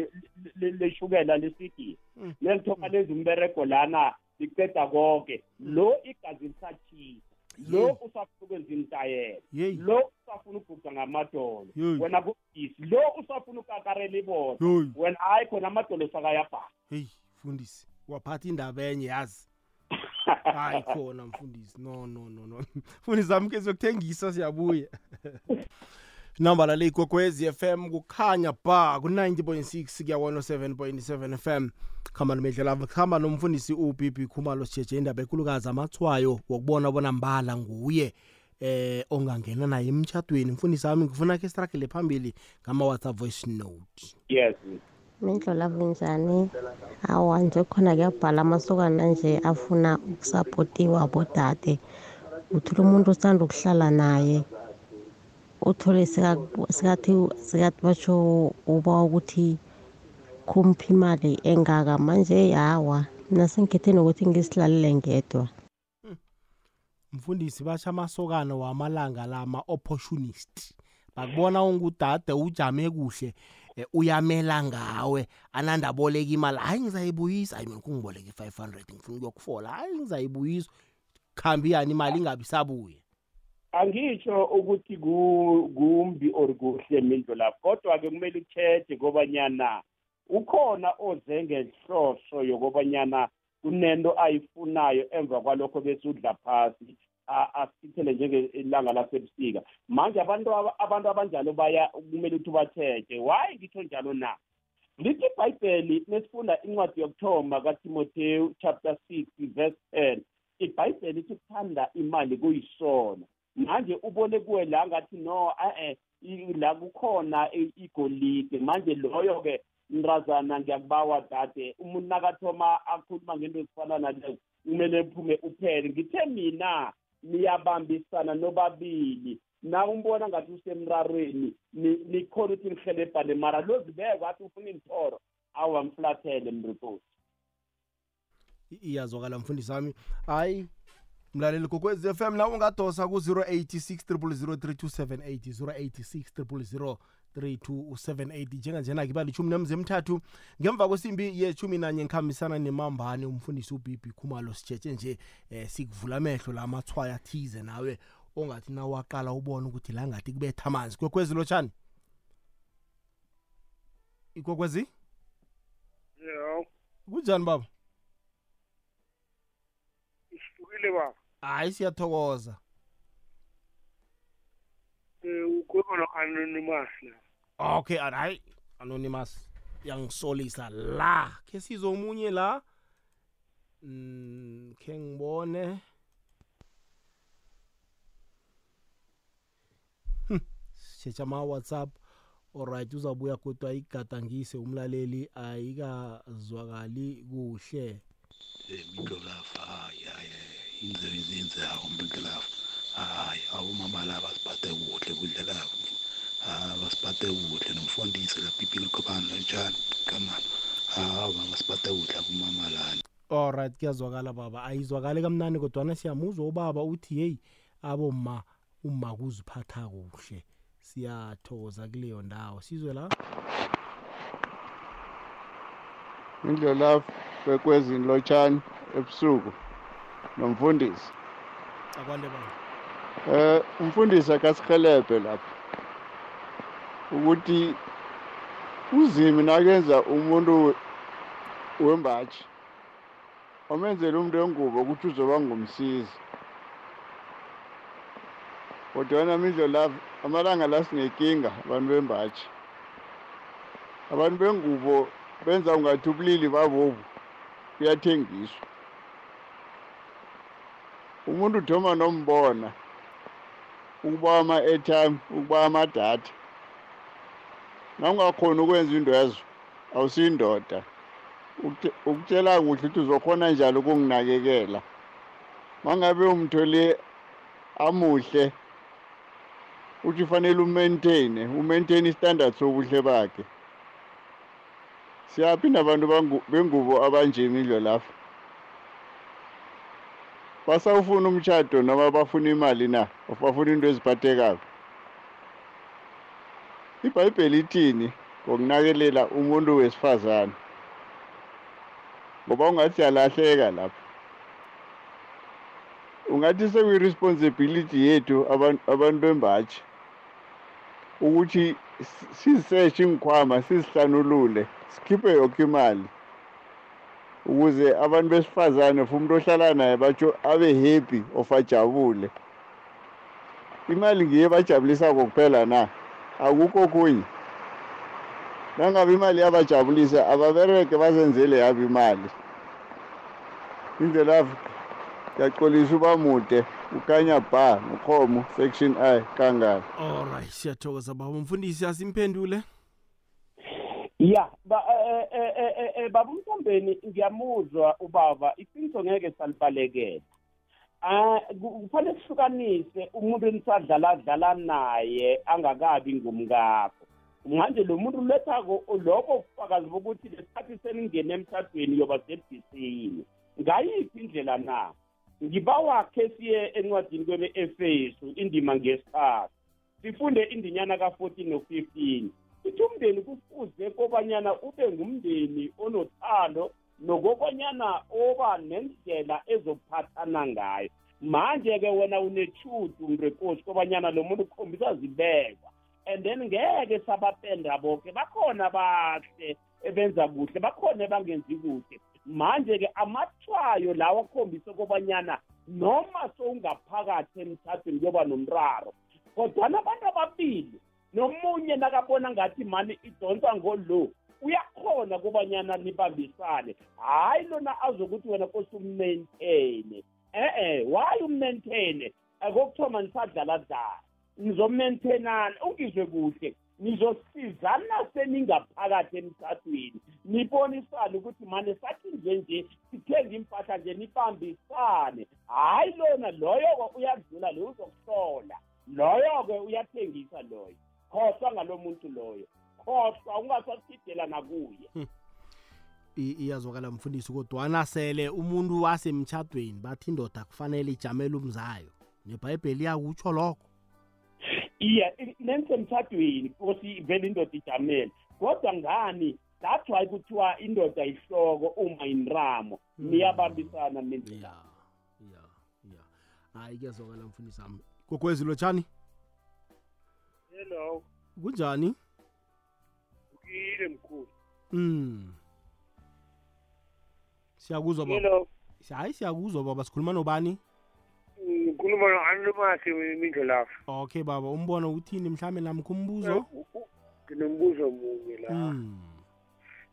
Speaker 2: leshukela lesidi nelithoma lezi umberego lana liceda konke lo igazi lisatshisa lo usafuna ukwenza imtayela lo usafuna uguqa ngamadolo. Wena kubisi lo usafuna ukakarela ibona wena hayi khona amadolo sakayabhala
Speaker 1: heyi fundisi waphatha indaba enye yazi? Hayi khona mfundisi. No no no no. Mfundisi zami ke siyokuthengisa siyabuya. Namba lale igogwezi FM kukhanya ba ku-90.6 kuya 107.7 FM khamba nomedlela khamba nomfundisi uBB Khumalo sijeje indaba enkulukazi amathwayo wokubona bona mbala nguye eh ongangena naye emtchadweni mfundisi wami ngifuna ke struggle phambili ngama WhatsApp voice note.
Speaker 2: Yes
Speaker 13: mindlela kunjani awa nje khona kuyabhala amasokana nje afuna ukusapotiwa abodade uthole umuntu osanda ukuhlala naye uthole sikathi sikathi basho uba ukuthi kumphi imali engaka. Manje yawa mina sengikhethe nokuthi ngisilalele ngedwa.
Speaker 1: Mfundisi basha amasokana wamalanga la ama-opportunist bakubona ungudade ujame kuhle. Uyamela ngawe anandaboleka imali hayi ngizayibuyisa. Hayi mina kungiboleka i-five hundred ngifuna ukuyokufola hayi ngizayibuyisa. Khambi yani imali ingabi sabuye
Speaker 2: angitsho ukuthi kumbi or kuhle mindlo lapho kodwa-ke kumele ucheje kobanyana ukhona oze ngenhloso yokobanyana kunento ayifunayo emva kwalokho bese udla phasi. Asithele njengelanga lasebusika. Manje abantu abantu abanjalo baya kumele ukuthi ubatheje why ngitho njalo na? Lithi ibhayibheli nesifunda incwadi yokuthoma katimoteyu chapter 6 verse 10 ibhayibheli ithi ukuthanda imali kuyisono. Manje ubone kuwe la ngathi no eh la kukhona igolide. Manje loyo-ke mrazana ngiyakubawa dade umuntu nakathoma akhuluma ngento ezifana nalezo kumele ephume uphele. Ngithe mina niyabambisana nobabili. Na umbona ngathi usemrarweni nikhona ukuthi nihelebhane mara lozibekwa athi ufuna inthoro awamfulathele mriposi
Speaker 1: iyazwakala mfundisi wami. Hayi mlaleli kokwez f m na ungadosa ku-086 0003278 086 3278 njenganjena-ke ibalithumi nemze emthathu ngemva kwesimbi yeshumi nanye ngikhambisana nemambane umfundisi ubibi khumalo sitshetshe nje eh, sikuvula amehlo la mathwaya athize nawe ongathi nawaqala ubone ukuthi la ngathi kubetha amanzi. Kwekwezi lotshani? Ikwekwezi?
Speaker 14: Yho
Speaker 1: kunjani baba?
Speaker 14: Isifukile baba.
Speaker 1: Hayi siyathokoza.
Speaker 14: Um ukhuluma no-anonymous la.
Speaker 1: Okay an- hayi anonymous yangisolisa la khe sizo omunye la? Mm, khe ngibone. Hmm, sitshetsha ama-whatsapp. Alright uzabuya kodwa ayigadangise umlaleli ayikazwakali kuhle.
Speaker 15: Mindlolafa hayi hayi imisebenzi yenzayo mindlolafa hayi awumama laba siphathe kuhle kudlelabo hayi basiphathe kuhle nomfundisi la bibhile khobani lotshani kamani. Hayi basiphathe kuhle abomama lana
Speaker 1: alright kuyazwakala baba. Ayizwakali kamnani kodwana siyamuzwa ubaba uthi yeyi aboma uma kuziphatha kuhle. Siyathokoza kuleyo ndawo. Sizwe la?
Speaker 16: Indlela kwekwezini lotshani ebusuku nomfundisi.
Speaker 1: Akwande baba.
Speaker 16: Eh umfundisi akasihelebhe lapha ukuthi uzimi nakenza umuntu we- wembaji wamenzela umuntu wengubo ukuthi uzoba ngumsizi. Kodwana mindlo la amalanga la sinenkinga abantu bembaji. Abantu bengubo benza ungathi ubulili babobu buyathengiswa. Umuntu uthoma nombona ukuba ama-airtime ukuba amadatha nawungakhoni ukwenza into ezo awusiyindoda ukutshela kuhle ukuthi uzokhona njalo ukunginakekela. Mangabe umthole amuhle uthi fanele umaintaine umaintaine istandard sobuhle bakhe. Siyaphi nabantu bangu- bengubo abanje imidlo lapha? Basawufuna umtshado noma bafuna imali na? Of bafuna into eziphathekayo? Ibhayibheli ithini? Ngokunakelela umuntu wesifazane. Ngoba ungathi siyalahleka lapha ungathi sekuyi-responsibility yethu abantu bembaji ukuthi si- siziseshe ingikhwama sizihlanulule sikhiphe yonke imali ukuze abantu besifazane for umuntu ohlala naye batsho abe happy of ajabule. Imali ngiye bajabulisako kuphela na? Akukho okunye. Nangabe imali yabajabulisa ababereke bazenzele yabo imali. Indlela yaxolisa uba mude ukanya ba nokhomo section i kangani
Speaker 1: alright siyathokoza baba. Umfundisi asimphendule?
Speaker 2: Ya ba eh, eh, eh, eh, eh, baba umthombeni ngiyamuzwa ubaba. Iqiniso ngeke salibalekela ah ku- kufanele sihlukanise umuntu enisadlala dlala naye angakabi ngumkakho. Manje lo muntu ulethako lokho ubufakazi bokuthi lesikhathi seningene emshadweni yoba sebhisini ngayiphi indlela na? Ngibawakhe siye encwadini kwebe-efesu indima ngesithathu sifunde indinyana ka-14 no-15 ithi umndeni kufuze kobanyana ube ngumndeni onothando nokobanyana oba nendlela ezophathana ngayo. Manje-ke wena unechudu mrekosi kobanyana lo muntu ukhombisa zibekwa and then ngeke sabapenda boke bakhona bahle ebenza kuhle bakhona bangenzi kuhle. Manje-ke amathwayo lawo akhombise kobanyana noma sowungaphakathi emthathweni kuyoba nomraro kodwana abantu ababili nomunye nakabona ngathi mani idonsa ngolo uyakhona kubanyana nibambisane. Hayi lona azokuthi wena kose ummaintaine e-e why ummaintaine kokuthoma nisadlala dlala nizomaintainana ungizwe kuhle. Nizosizana seningaphakathi emthathweni nibonisane ukuthi mane sathi nje nje sithenge impahla nje nibambisane. Hayi lona loyo-ke uyadlula lo uzokuhlola. Loyo-ke uyathengisa loyo. Khohlwa ngalo muntu loyo. Khohlwa ungasasidela nakuye.
Speaker 1: I- iyazwakala mfundisi kodwana sele umuntu wasemtshadweni bathi indoda kufanele ijamele umzayo. Nebhayibheli iyakutsho lokho.
Speaker 2: Iya nensemthadweni kosi vele indoda ijamele. Kodwa ngani? That's why kuthiwa indoda ihloko uma inramo. Niyabambisana nendlela.
Speaker 1: Hayi kuyazwakala mfundisi wami. Gogwezi lotshani
Speaker 14: hello.
Speaker 1: Kunjani?
Speaker 14: Ukile mkhulu.
Speaker 1: Mm siyakuzwa baba.
Speaker 14: Hello
Speaker 1: hayi siyakuzwa baba. Sikhuluma nobani?
Speaker 14: Ngikhuluma no-anlimasi mindlelafu
Speaker 1: okay baba. Umbono uthini? Mhlawumbe namkho umbuzo?
Speaker 14: Nginombuzo munye la.
Speaker 1: Mm.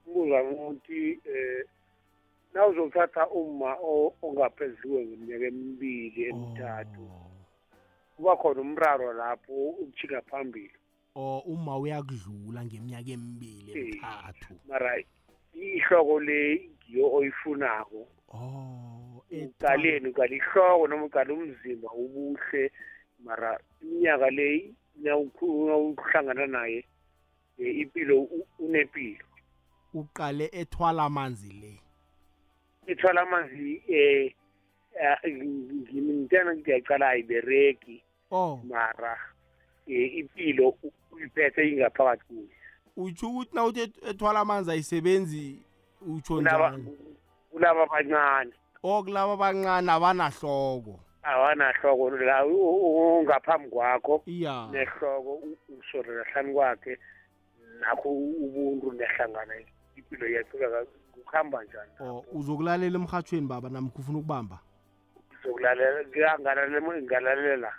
Speaker 14: umbuzo wami ukuthi eh nawuzothatha uma o- ongaphezuke ngeminyaka emibili emithathu kuba khona umraro lapho ukujhinga phambili.
Speaker 1: O uma uyakudlula ngeminyaka emibili emithathu?
Speaker 14: mara ihloko le ngiyo oyifunako. Uqaleni uqala ihloko noma uqala umzimba ubuhle mara iminyaka le nawuhlangana naye eh, impilo unempilo
Speaker 1: uqale ethwala amanzi le?
Speaker 14: Ithwala amanzi eh ngimntana ngiyaqala ayibereki
Speaker 1: oh.
Speaker 14: mara impilo u- uyiphethe ingaphakathi kuye
Speaker 1: utsho ukuthi na uthi eth- ethwala amanzi ayisebenzi utsho
Speaker 14: Kulaba-
Speaker 1: njani
Speaker 14: kulaba abancane.
Speaker 1: O kulaba abancane abanahloko.
Speaker 14: Awanahloko la u- u- ungaphambi kwakho
Speaker 1: iya.
Speaker 14: nehloko u- usorela hlani kwakhe nakho ubuntu nehlangana impilo yaqhubeka kuhamba njani?
Speaker 1: O uzokulalela emhathweni baba namkho ufuna ukubamba?
Speaker 14: Ngizokulalela ngiyangalalela ngalalela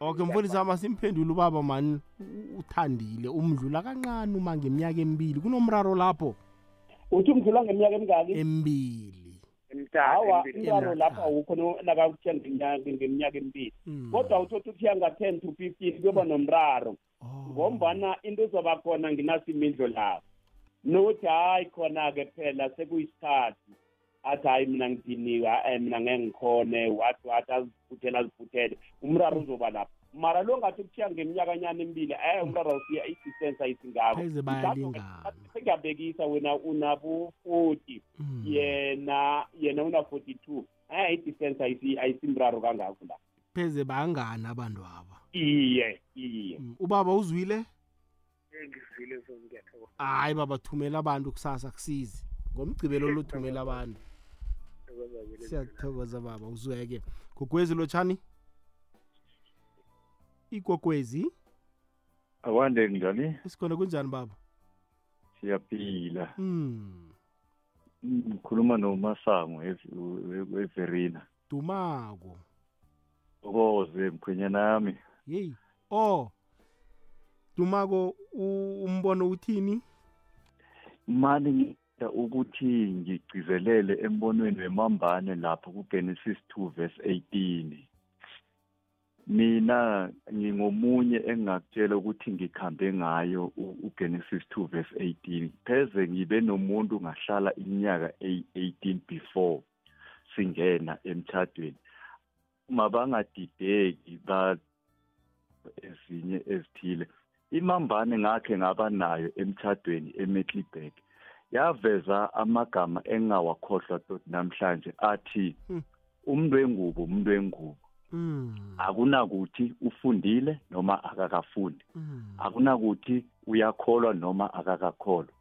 Speaker 1: okay mfundisi wami asimphendule ubaba mani u- uthandile umdlula kancane uma ngeminyaka emibili kunomraro lapho?
Speaker 2: Uthi umdlula ngeminyaka emingaki?
Speaker 1: Emibili.
Speaker 2: Hawa
Speaker 14: emtathu
Speaker 2: umraro lapho awukho no- nakakuthiya ngeminyaka ngeminyaka emibili. Kodwa uthothi uthiya nga-ten to fifteen kuyoba nomraro. Ngombana into ezoba khona nginasimindlo lapho. Nokuthi hayi khona-ke phela sekuyisikhathi. Athi hayi mina ngidiniwe eh, mina ngeke ngikhone wathi wathi aziphuthele aziphuthele umraro uzoba lapho. Mara lo ngathi kuthiya ngeminyakanyana emibili eh umraro awusiya i-distance ayisingako.
Speaker 1: Pheze bayalingana.
Speaker 2: sengiyabhekisa wena unabo-forty yena yena una-forty two eh i-distance ayisi- ayisimraro kangako la.
Speaker 1: Pheze bangani abantu aba.
Speaker 2: Iye iye.
Speaker 1: Ubaba uzwile?
Speaker 14: Ngizwile so ngiyathokoza
Speaker 1: hayi baba thumela abantu kusasa kusizi ngomgcibelo lothumela abantu. Siyathokoza baba uzweke. Gogwezi lotshani? Igogwezi
Speaker 17: akwande njani?
Speaker 1: Isikhona kunjani baba?
Speaker 17: Siyaphila.
Speaker 1: Mm.
Speaker 17: ngikhuluma nomasango ev- everina
Speaker 1: dumako.
Speaker 17: Okoze mkhwenyana yami
Speaker 1: yeyi. Oh dumako u- umbono uthini?
Speaker 17: Mani ngida ukuthi ngigcizelele embonweni wemambane lapho kugenesis 2 verse 18 mina ngingomunye engingakutshela ukuthi ngikhambe ngayo ugenesis 2 verse 18 pheze ngibe nomuntu ngahlala iminyaka eyi- 18 before singena emtshadweni mabangadideki ba ezinye ezithile imambane ngakhe ngaba nayo emtshadweni eMecklenburg yaveza amagama engingawakhohlwa tot namhlanje athi umuntu wengubo umuntu wengubo. Akunakuthi ufundile noma akakafundi. Akunakuthi uyakholwa noma akakakholwa.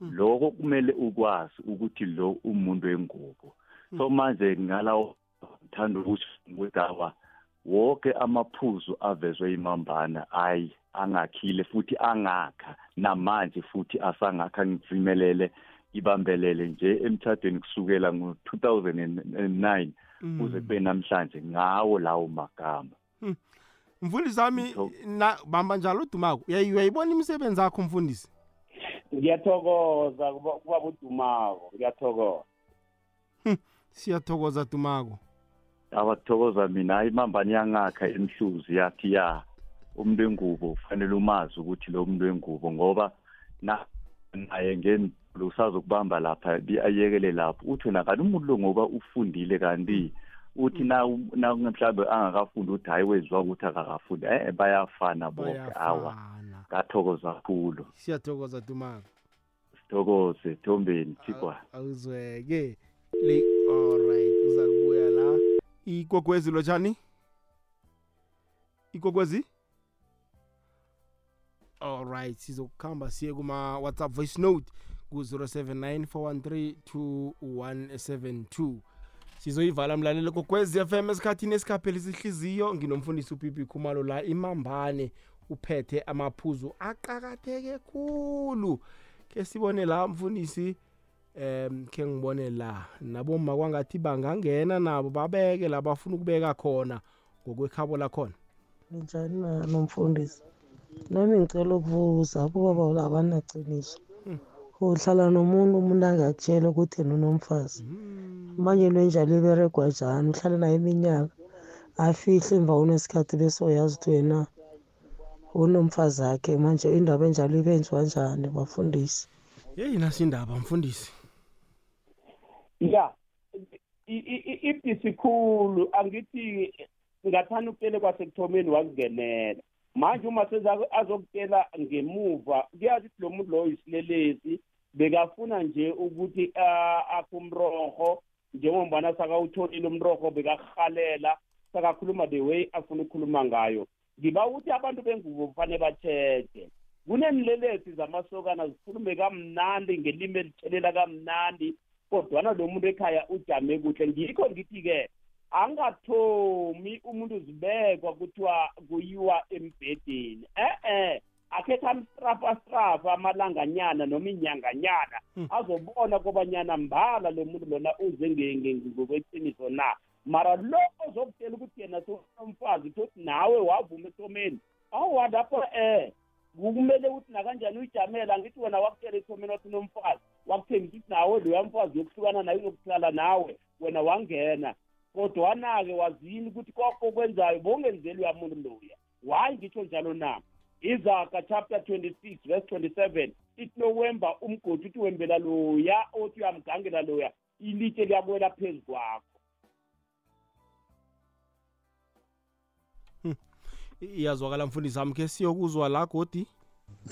Speaker 17: Lokho kumele ukwazi ukuthi lo umuntu wengubo. So manje ngalawo ngithanda ukuthi ukuthi awa wonke amaphuzu avezwe imambana ayi angakhile futhi angakha. Namanje futhi asangakha ngizimelele ibambelele nje emthadweni kusukela ngo-2009 kuze kube namhlanje ngawo lawo magama.
Speaker 1: Mfundisi wami na bamba njalo udumako Uyayi- uyayibona imisebenzi yakho mfundisi?
Speaker 2: Ngiyathokoza kuba kuba budumako ngiyathokoza.
Speaker 1: Siyathokoza dumako
Speaker 17: abakuthokoza mina hayi imambane yangakha emhluzi yathi ya umuntu wengubo kufanele umazi ukuthi lo muntu wengubo ngoba na naye ngeni usazokubamba lapha bi- ayekele lapho. Uthi wena kanti umuntu lo ngoba ufundile kanti uthi na na mhlawumbe angakafundi uthi hayi weziwa ukuthi akakafundi eh bayafana bonke awa. Ngathokoza kakhulu.
Speaker 1: Siyathokoza dumako
Speaker 17: thokoze thombeni thigwana
Speaker 1: awuzweke le alright uza kubuya la ikwekwezi lotshani ikwekwezi? Alright sizokuhamba siye kuma whatsapp voice note ku-079 413 2172 sizoyivala mlalelo kokwezi FM esikhathini esikhaphela isihliziyo nginomfundisi upipi khumalo la. Imambane uphethe amaphuzu aqakatheke khulu. Ke sibone la mfundisi em ke ngibone la naboma kwangathi bangangena nabo babeke la bafuna ukubeka khona ngokwekhabo lakhona.
Speaker 18: Njani nomfundisi? Nami ngicela ukubuza la abanaqiniso uhlala nomuntu umuntu angakutshela ukuthi yena unomfazi. Manje lwenjalo iberegwa njani? Uhlala naye iminyaka afihle emva unesikhathi bese uyazi ukuthi wena unomfazi akhe manje indaba enjalo ibenziwa njani bafundisi?
Speaker 1: Yeyi nasindaba mfundisi.
Speaker 2: Ya. I- i- i- ibhisi khulu angithi ngathanda ukutele kwasekuthomeni wakungenela. Manje uma seza azokutela ngemuva kuyazi ukuthi lo muntu loyo isilelesi bekafuna nje ukuthi ah, akhe umroho njengombana sakawutholile umroho bekahalela sakakhuluma the way afuna ukukhuluma ngayo. Ngiba ukuthi abantu bengubo kufanele batshetshe kunenilelesi zamasokana zikhulume kamnandi ngelimi elithelela kamnandi kodwana lo muntu ekhaya ujame kuhle. Ngikho ngithi-ke angathomi umuntu uzibekwa kuthiwa kuyiwa embhedeni. E-e akhetha amstrafa strafa amalanganyana noma inyanganyana azobona kobanyana mbala lo muntu lona uze nge- nge- ngokweqiniso na. Mara lo ozokutshela ukuthi yena somfazi tothi nawe wavuma ethomeni awa lapho eh kumele ukuthi nakanjani uyijamela angithi wena wakutshela ethomeni wathi unomfazi. Wakuthembisa ukuthi nawe loya mfazi yokuhlukana naye uzokuhlala nawe wena wangena. Kodwana-ke wazini ukuthi konke okwenzayo bongenzeli uyamuntu loya why ngitsho njalo na? Izaga chapter 26 verse 27 ithi nowemba umgodi uthi wembela loya othi uyamgangela loya ilitshe liyabuwela phezu kwakho.
Speaker 1: Iyazwakala mfundisi wami ke siyokuzwa la godi.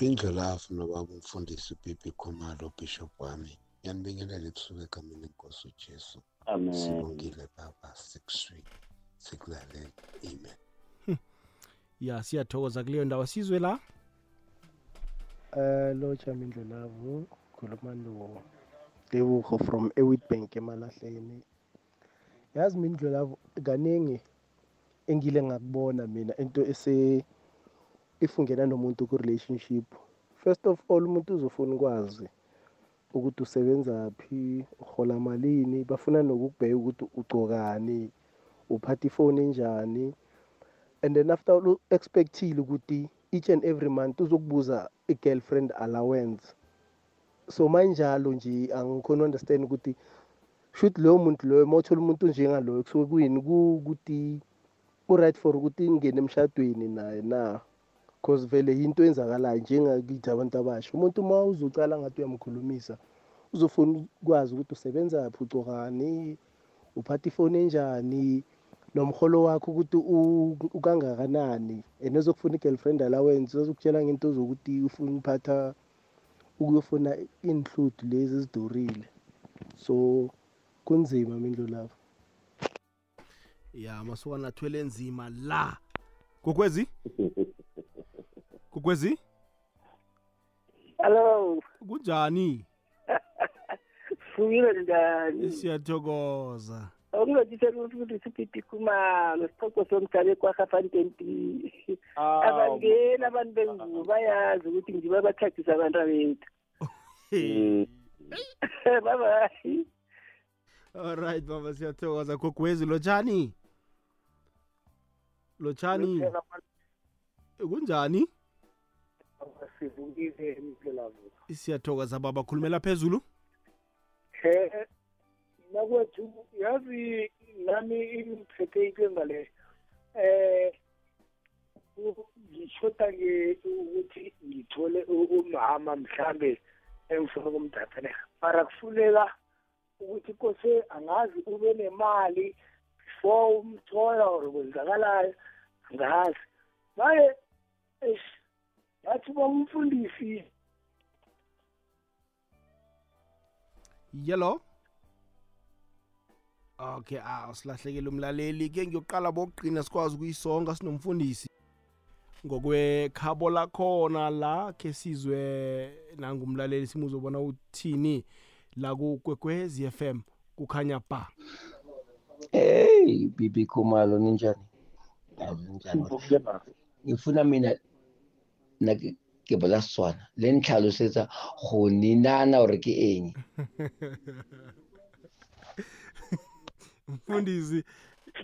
Speaker 19: Indlelafu nobaba umfundisi ubibi khumalo bishop wami yanibingelela ebusuku egameni lenkosi ujesu.
Speaker 2: Amen.
Speaker 19: sibongile baba. Sikuswi sikulalela amen.
Speaker 1: Ya siyathokoza kuleyo ndawo. Sizwe la?
Speaker 20: Uh, lotsha mindlulavu khuluma no Tebogo from Ewitbank emalahleni. Yazi mindlulavu kaningi engile ngakubona mina into ese ifungena nomuntu ku relationship first of all umuntu uzofuna ukwazi ukuthi usebenza phi uhola malini bafuna nokukubheka ukuthi ugcokani uphatha ifoni enjani. And then after expectile ukuthi each and every month uzokubuza i-girlfriend allowance. So manjalo nje angikhona understand ukuthi shoot loyo muntu loyo uma uthola umuntu njengaloyo kusuke kuyini? Ukuthi u-right for ukuthi ngene emshadweni naye na? Cause vele yinto enzakalayo njengakithi abantu abasha. Umuntu uma uzocala ngathi uyamkhulumisa uzofuna ukwazi ukuthi usebenzaphi ugcokani uphatha ifoni enjani nomholo wakho ukuthi u- ukangakanani and ezokufuna i-girlfriend allowance ezokutshela ngento zokuthi ufuna uphatha ukuyofuna inhluthu lezi ezidurile so kunzima mindlu lapho.
Speaker 1: Ya masukana athwele nzima la. Kokwezi? kokwezi
Speaker 5: hello.
Speaker 1: Kunjani?
Speaker 5: Sukile njani?
Speaker 1: Siyathokoza.
Speaker 5: Okungatisela ukuthi sipipi khumalo siphoqo somdlalo kwahafantenti abangeni abantu bengubo bayazi ukuthi ngiba bathagisa abantu bethu babayi
Speaker 1: alright baba siyathokoza. Kokwezi lotshani lotshani kunjani?
Speaker 14: Sivukile imhlelavu
Speaker 1: siyathokoza baba khulumela phezulu.
Speaker 14: He nakwethu yazi nami ingiphethe inkinga le eh ngishoda ke ukuthi ngithole umama mhlambe engifuna ukumdatha mara kufuneka ukuthi kose angazi ube nemali before umthola or kwenzakalayo angazi. Maye eish yathi bomfundisi
Speaker 1: yellow? Okay ah silahlekele umlaleli. Ke ngiyoqala bokugcina sikwazi ukuyisonga sinomfundisi. Ngokwekhabo lakhona la ke sizwe nangumlaleli simuzobona uthini la kukwekwezi FM kukhanya ba.
Speaker 21: Hey bibi khumalo ninjani? Ninjani? Ngifuna mina ke bola setswana. Le ntlhalosetsa go ninana gore ke eng.
Speaker 1: Mfundisi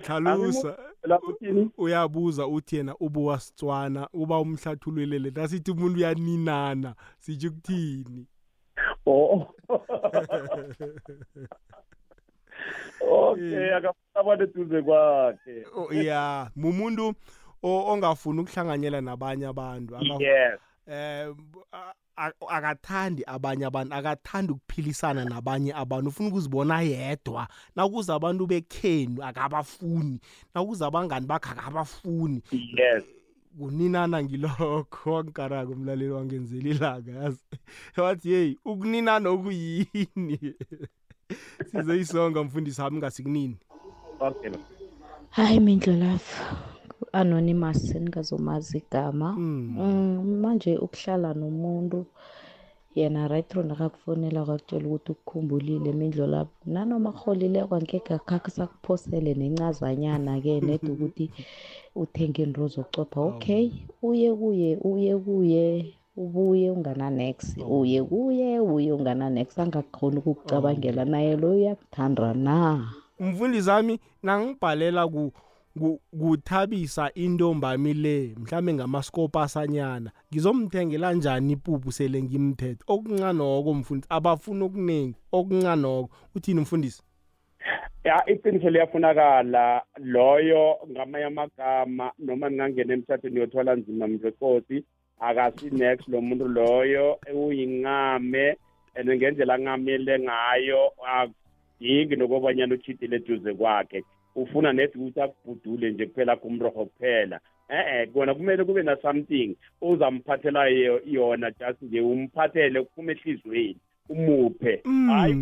Speaker 1: hlalusa uyabuza uthi yena ubuwa sitswana uba umhlathululele nasithi umuntu uyaninana sitsho ukuthini?
Speaker 2: Oh. Okay akafuna eduze kwakhe.
Speaker 1: Ya mumuntu ongafuni ukuhlanganyela nabanye abantu
Speaker 2: yes.
Speaker 1: eh akathandi abanye abantu akathandi ukuphilisana nabanye abantu ufuna ukuzibona yedwa. Nakuza abantu bekhenu akabafuni. Nakuza abangani bakhe akabafuni.
Speaker 2: Yes.
Speaker 1: Kuninana ngilokho wangikaraka umlaleli wangenzela ilanga yazi. Wathi yeyi ukuninana okuyini? Sizoyisonga mfundisi wami ngasikunini
Speaker 2: okay.
Speaker 11: Hayi mindlolafa anonymous engazomazi igama. Mm, manje ukuhlala nomuntu yena right ro ndakakufonela kwakutshela ukuthi ukukhumbulile imindlo lapho nanoma rholileko angeke akhakhe sakuphosele nencazanyana-ke ned ukuthi uthenge into zocopha okay uye kuye uye kuye ubuye ungana-nex uye kuye uye ungana-nex angakhoni ukukucabangela naye lo uyakuthanda na?
Speaker 1: Umfundisi wami nangibhalela ku kuthabisa intombami le mhlambe ngamaskopasanyana ngizomthengela njani ipuphu sele ngimthethe okuncanoko mfundisi abafuni okuningi okuncanoko uthini mfundisi?
Speaker 2: Ya iqiniso liyafunakala. Loyo ngamanye amagama noma ningangena emthathweni yothola nzima mrekosi akasinex lo muntu loyo uyincame and ngendlela ancamele ngayo akudingi nokobanyana uchidile eduze kwakhe. Ufuna nedi ukuthi akubhudule nje kuphela kumroho kuphela. Eh kona kumele kube na something uzamphathela yona just nje umphathele kuphume ehlizweni umuphe. Hayi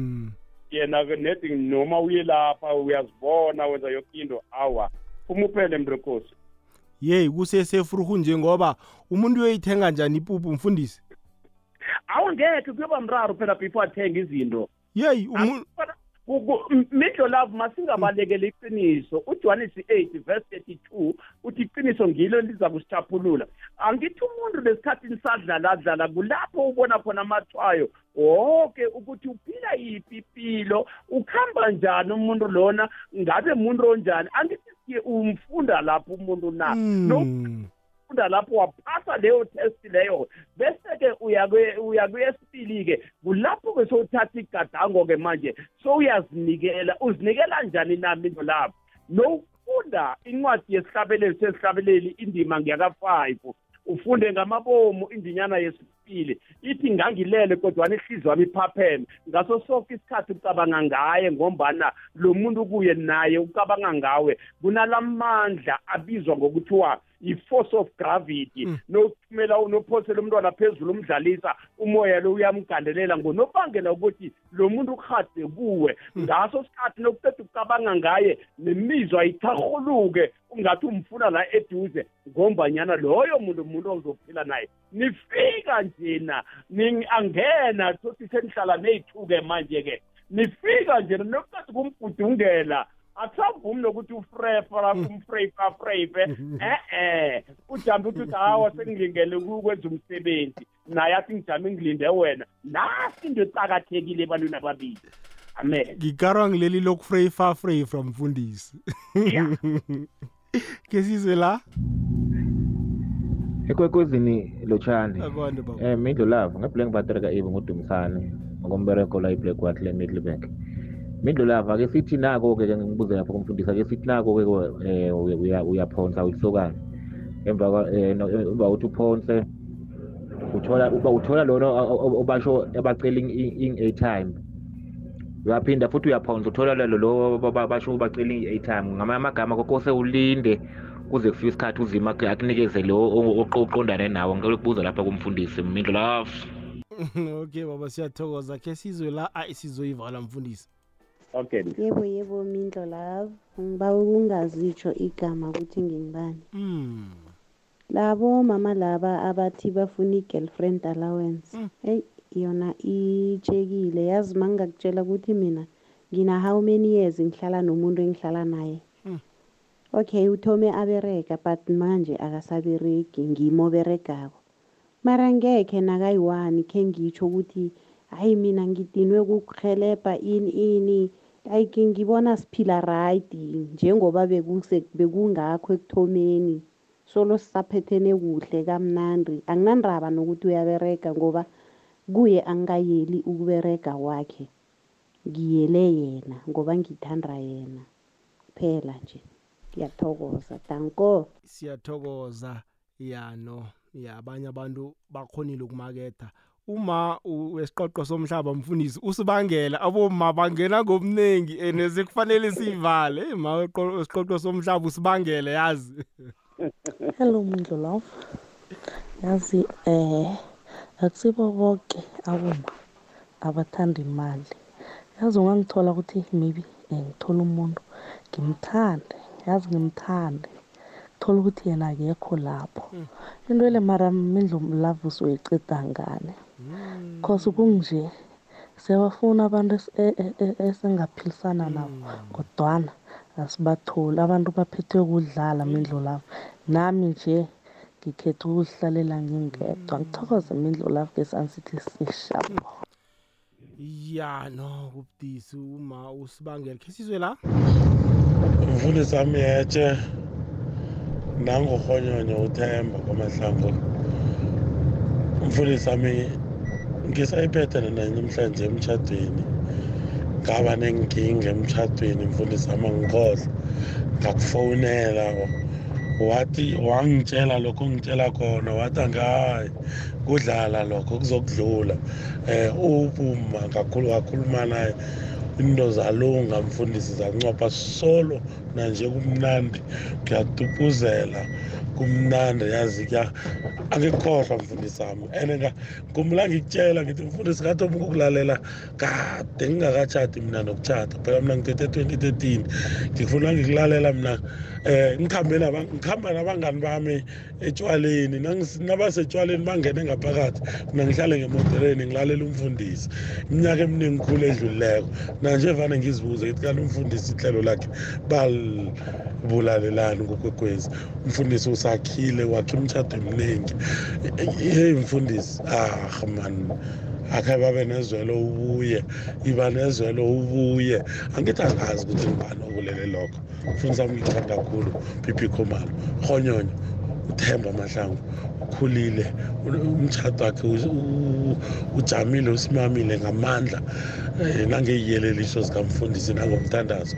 Speaker 2: yena nedi noma uye lapha uyazibona wenza yonke into awa umuphele mrekosi
Speaker 1: yeyi kusesefruhu njengoba umuntu uyoyithenga njani ipuphu mfundisi?
Speaker 2: Awungekhe kuyoba mraro phela before athenga izinto.
Speaker 1: Yeyi
Speaker 2: midlo love masingabalekele iqiniso. Ujohannes 8 verse 32 uthi iqiniso ngilo eliza kusithaphulula angithi umuntu lesikhathini sadlaladlala kulapho ubona khona amathwayo wonke ukuthi uphila yiphi impilo ukuhamba njani umuntu lona ngabe muntu onjani? Angithi umfunda lapho umuntu na? Ufunda lapho waphasa leyo test leyo. Bese-ke uya kweyesibili-ke kulapho-ke sowuthatha igadango-ke manje sowuyazinikela. Uzinikela njani nami into lapho nokufunda incwadi yesihlabeleli sesihlabeleli indima ngiyaka-five ufunde ngamabomu indinyana yesibili. Ithi ngangilele kodwana ihliziyo wami iphapheme. Ngaso sonke isikhathi ucabanga ngaye ngombana lo muntu kuye naye ucabanga ngawe. Kunalamandla abizwa ngokuthiwa i-force of gravity. Nothumela unophosela umntwana phezulu umdlalisa umoya lo uyamgandelela ngonobangela ukuthi lo muntu uhade kuwe. Ngaso sikhathi nokuqeda ukucabanga ngaye nemizwa itharhuluke ungathi umfuna la eduze ngombanyana loyo muntu umuntu ozophila naye. Nifika njena angena thothi senihlala neyi-two-ke manje-ke. Nifika njena nokuqeda kumbhudungela akusavumi nokuthi ufrefa umfrefa frefe eh-eh ujambe ukuthi uthi hawa sengilingele ukwenza umsebenzi. Naye athi ngijame ngilinde wena. Nasi into ecakathekile ebantwini ababili. Amen.
Speaker 1: Ngikarwa ngileli lokufrefa frefa mfundisi. Ke sizwe la?
Speaker 22: Ekwekwezini lotshani. Um mindlu lavo ngeblank batereka ibe ngudumisane ngokombereko la iblack wat le middlebank mindlu lava ke sithi nako-ke ke ngibuze lapho kumfundisa ke sithi nako-ke um uyaphonsa uyisokana. Emva emva kokuthi uphonse uthola uba uthola lona obasho abacela ing-airtime uyaphinda futhi uyaphonsa uthola lalo lo basho bacela i-airtime ngamanye amagama kokose ulinde kuze kufike isikhathi uzima akunikeze lo oqondane nawo ngicela ukubuza lapha kumfundisi mindlu love
Speaker 1: okay baba siyathokoza. Khe sizwe la ayi sizoyivala mfundisi.
Speaker 2: Okay
Speaker 23: yebo yebo mindlo love ngiba ukungazitsho igama ukuthi ngingibani
Speaker 1: mm.
Speaker 23: labo mama laba abathi bafuna i-girlfriend allowance. Eyi yona itshekile yazi ma ngingakutshela ukuthi mina ngina how many years ngihlala nomuntu engihlala naye?
Speaker 1: Mm.
Speaker 23: okay uthome abereka but manje akasaberegi ngimo oberegako mara ngekhe nakayi-one khe ngitsho ukuthi hayi mina ngidinwe kukurhelebha ini ini. Like ngibona siphila right njengoba bekuse- bekungakho ekuthomeni. Solo sisaphethene kuhle kamnandi. Anginandaba nokuthi uyaberega ngoba kuye angikayeli ukuberega kwakhe. Ngiyele yena ngoba ngithanda yena. Kuphela nje. Ngiyathokoza danko
Speaker 1: siyathokoza yano ya abanye abantu bakhonile ukumaketha. Uma u- wesiqoqo somhlaba mfundisi usibangela. Aboma bangena ngobunengi and sekufanele siyivale. Hey ma weqo- wesiqoqo somhlaba usibangele yazi.
Speaker 24: Hello mindlo love. Yazi eh akusibo bonke aboma abathanda imali. Yazi ungangithola ukuthi maybe eh, ngithole umuntu ngimthande. Yazi ngimthande. Thola ukuthi yena akekho lapho. Into ele mara mindlu love usuyiqeda ngane cause kunje siyabafuna abantu es- e- e- e- esingaphilisana nabo kodwana asibatholi. Abantu baphethwe kudlala mindlu lavo nami nje ngikhetha ukuzihlalela ngingedwa. Ngithokoze mindlu lavo ngesansithi sishapo
Speaker 1: ya no kubudisi uma usibangele. Khe sizwe la?
Speaker 25: Mfundisi wami yetshe nangurhonyonyo uthemba kwamahlango umfundisi wami ngisayiphethe nana namhlanje emtshadweni ngaba nenkinga emtshadweni mfundisi wami angikhohlwa. Ngakufowunela wathi wangitshela lokho ngitshela khona wathi angayi kudlala lokho kuzokudlula. Um ubuma kakhulu kakhuluma naye into zalunga mfundisi zancopha solo nanje kumnandi. Kuyatupuzela kumnandi yazi kuya angikukhohlwa mfundisi wami and ngumla ngikutshela ngithi mfundisi kade ukukulalela kade ngingakatshati mina nokutshata. Phela mina ngithethe twenty thirteen ngifuna ngikulalela mina um ngikhambe naba- ngikhamba nabangani bami etshwaleni nangis- nabasetshwaleni bangene ngaphakathi mina ngihlale ngemodereni ngilalela umfundisi. Iminyaka eminingi khulu edlulileko. Nanje vane ngizibuze ngithi kanti umfundisi ihlelo lakhe balibulalelani ngokwekwezi umfundisi usakhile wakhe imitshato eminingi hey mfundisi ah man akhe babe nezwelo ubuye iba nezwelo ubuye. Angithi angazi ukuthi ngibani okulele lokho. Mfundisi wami ngithanda kakhulu pipi khomalo rhonyonyo uthemba amahlangu ukhulile umtshato wakhe u- u- ujamile usimamile ngamandla. Um nangeyiyeleliso zikamfundisi nangomthandazo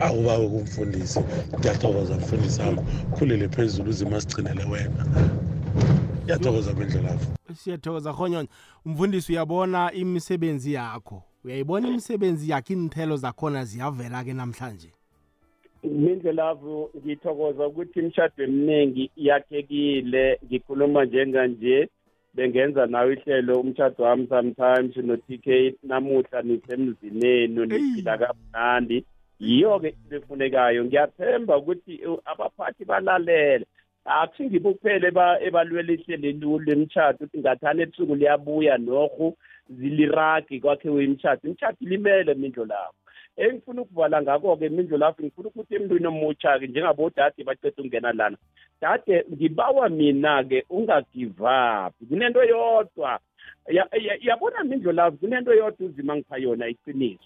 Speaker 25: awubawe kumfundisi ngiyathokoza mfundisi wami. Khulile phezulu uzima sigcinele wena. Ngiyathokoza bendlelafo
Speaker 1: siyathokoza rhonyonyo umfundisi uyabona imisebenzi yakho? Uyayibona imisebenzi yakho iinthelo zakhona ziyavela-ke namhlanje?
Speaker 2: Mindlelavu ngithokoza ukuthi imishado eminingi yakhekile ngikhuluma njenganje bengenza nawe ihlelo umshado wami sometimes no-t k namuhla nisemzinenu niphila kamnandi. Yiyo-ke into efunekayo. Ngiyathemba ukuthi uh, abaphathi balalele. Akusi ngibo kuphela eba- ebalwela ihlelo lemtshado ukuthi ngathani ebusuku liyabuya norhu ziliragi kwakhiwe imtshado imtshado ilimele mindlo lapho engifuna ukuvala ngako-ke mindlu lapho ngifuna ukuthi emntwini omutsha-ke njengabodade baceda ukungena lana. Dade ngibawa mina-ke ungagive up kunento yodwa Ya- ya- yabona mindlu lapho kunento yodwa uzima ngipha yona iqiniso.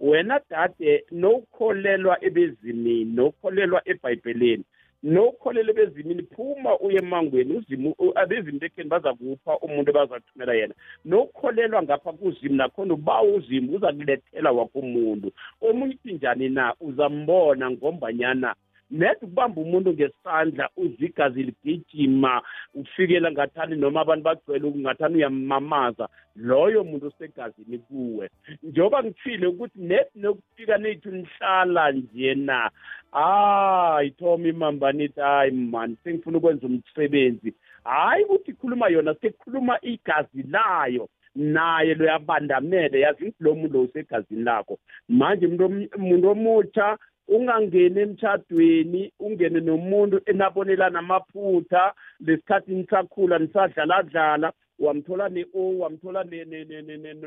Speaker 2: Wena dade nokukholelwa ebezimini nokukholelwa ebhayibheleni nokukholelwa ebezimini phuma uye emangweni uzimu u- abezimi bekheni baza kupha umuntu abazathumela yena. Nokukholelwa ngapha kuzimu nakhona uba uzimu uza kulethela wakho umuntu. Omunye uthi njani na uzambona ngombanyana net ukubamba umuntu ngesandla uzwa igazi ligijima ufikela ngathani noma abantu bagcwele ngathani uyamamaza. Loyo muntu usegazini kuwe. Njengoba ngithile ukuthi net nokufika nethu nihlala njena ah ithoma imambani ithi hayi mani sengifuna ukwenza umsebenzi. Hayi ukuthi ikhuluma yona sekukhuluma igazi layo. Naye loyabandamele yazi lo muntu lo usegazini lakho. Manje umuntu omutsha ungangeni emtshadweni ungene nomuntu enabonela namaphutha lesikhathi nisakhula nisadlaladlala wamthola ne-o wamthola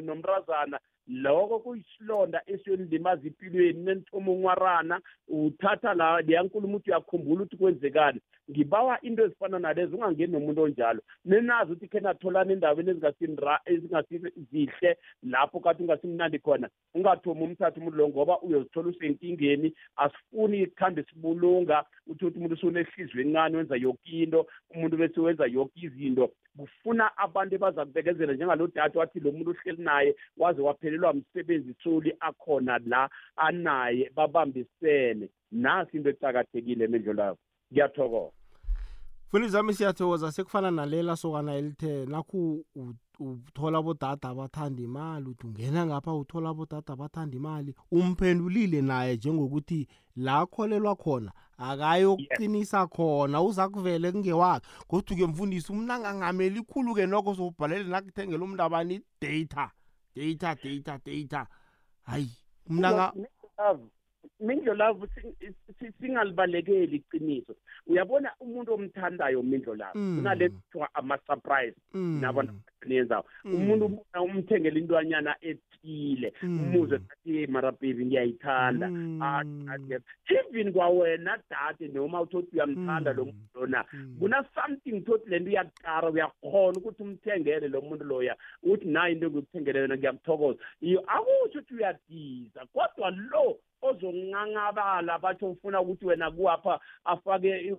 Speaker 2: nomrazana loko kuyisilonda esiyonilimaza empilweni nenithoma unwarana uthatha la leyankulumo ukuthi uyakhumbula ukuthi kwenzekani. Ngibawa into ezifana nalezo ungangeni nomuntu onjalo. Nenazi ukuthi khe natholana endaweni ezingasizihle lapho kade ungasimnandi khona. Ungathomi umthatha umuntu lo ngoba uyozithola usenkingeni asifuni ikhambe sibulunga uthi ukuthi umuntu usunehliziyo encane wenza yoke into umuntu bese wenza yoke izinto. Kufuna abantu ebaza kubekezela njengalo dade wathi lo muntu uhleli naye waze waphelelwa msebenzi soli akhona la anaye babambisene. Nasi into ecakathekile emendlo lakho ngiyathokoza.
Speaker 1: Mfundisi wami siyathokoza. Sekufana nalela sokana elithe nakhu uthola abodada abathanda imali uthi ungena ngapha uthola abodada abathanda imali umphendulile naye njengokuthi la akholelwa khona akayokuqinisa khona uza kuvele kungewakhe. Kodwa-ke mfundisi umntu angangameli ikhulu-ke nokho sobhalele nakuthengela umntu abani data data data data. Hayi mna
Speaker 2: mindlo lavo singalibalekeli iqiniso. Uyabona umuntu omthandayo mindlo lavo kunale kuthiwa ama-surprise nabona niyenzayo umuntu umthengela intwanyana ethile umuze athi mara baby ngiyayithanda. Even kwawena dade noma uthi uyamthanda lo muntu lona kuna-something thothi le nto iyakukara uyakhona ukuthi umthengele lo muntu loya uthi nayo into engikuthengele yona ngiyakuthokoza akusho ukuthi uyadiza kodwa lo ozonqanqabala bathi ufuna ukuthi wena kuwapha afake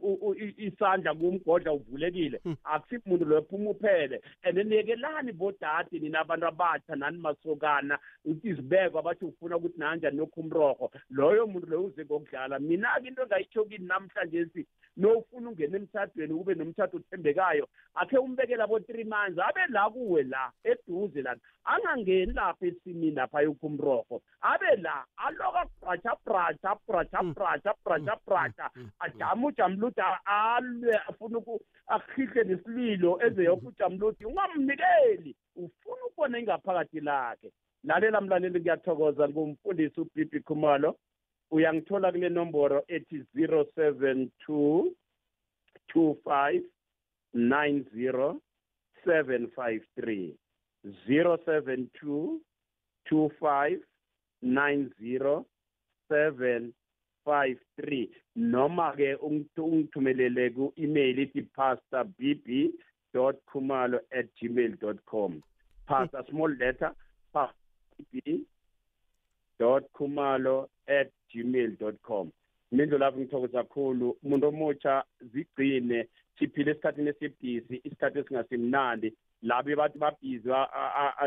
Speaker 2: isandla kumgodla uvulekile. Akusikho umuntu loyo phuma uphele. And niyekelani bodade nina abantu abatsha nani masokana ukuthi izibekwa bathi ufuna ukuthi nanjani nokho umroho loyo muntu loyo uze ngokudlala. Mina-ke into engayitsho kini namhlanje si nofuna ungena emtshadweni ube nomtshado othembekayo akhe umbekela bo-three months abe la kuwe la eduze lana angangeni lapha esimini lapha ayokho umroho abe la aloka bracha bracha bracha bracha bracha bracha ajame ujamuluti alwe afuna akhihle nesililo eze yokho ujamuluti ungamnikeli. Ufuna ukubona ingaphakathi lakhe. Lalela mlaleli ngiyathokoza ngumfundisi ubibi khumalo. Uyangithola kule nomboro ethi 072 25 90 753 072 25 90 753 noma-ke ungithumelele ku-email ithi pastor bb khumalo at gmail com. Pastor small letter pastor bb khumalo at gmail com. Mindlu lapho ngithokoza kakhulu umuntu omutsha zigcine siphile esikhathini esibhizi isikhathi esingasimnandi. Labe bathi babhizi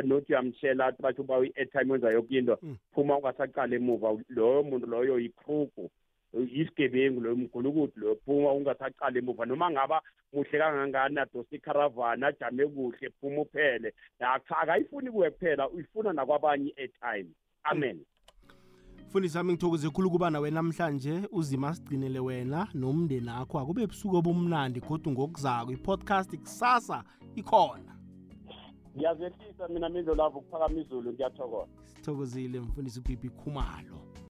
Speaker 2: nothi uyamshela athi bathi uba i-airtime wenza yoke into phuma ungasaqala emuva loyo muntu loyo yikrugu yisigebengu loyo mgulukuthi loyo phuma ungasaqala emuva. Noma ngaba muhle kangangani adosa ikharavani ajame kuhle phuma uphele. Akayifuni kuwe kuphela uyifuna nakwabanye i-airtime. Amen.
Speaker 1: Mfundisi wami ngithokoze khulu kuba nawe namhlanje uzima sigcinele wena nomndeni akho akube ebusuku obumnandi kodwa ngokuzako i-podcast kusasa ikhona.
Speaker 2: Ngiyazehlisa mina mindlo lavo kuphakama izulu ngiyathokoza
Speaker 1: sithokozile mfundisi ubibi khumalo.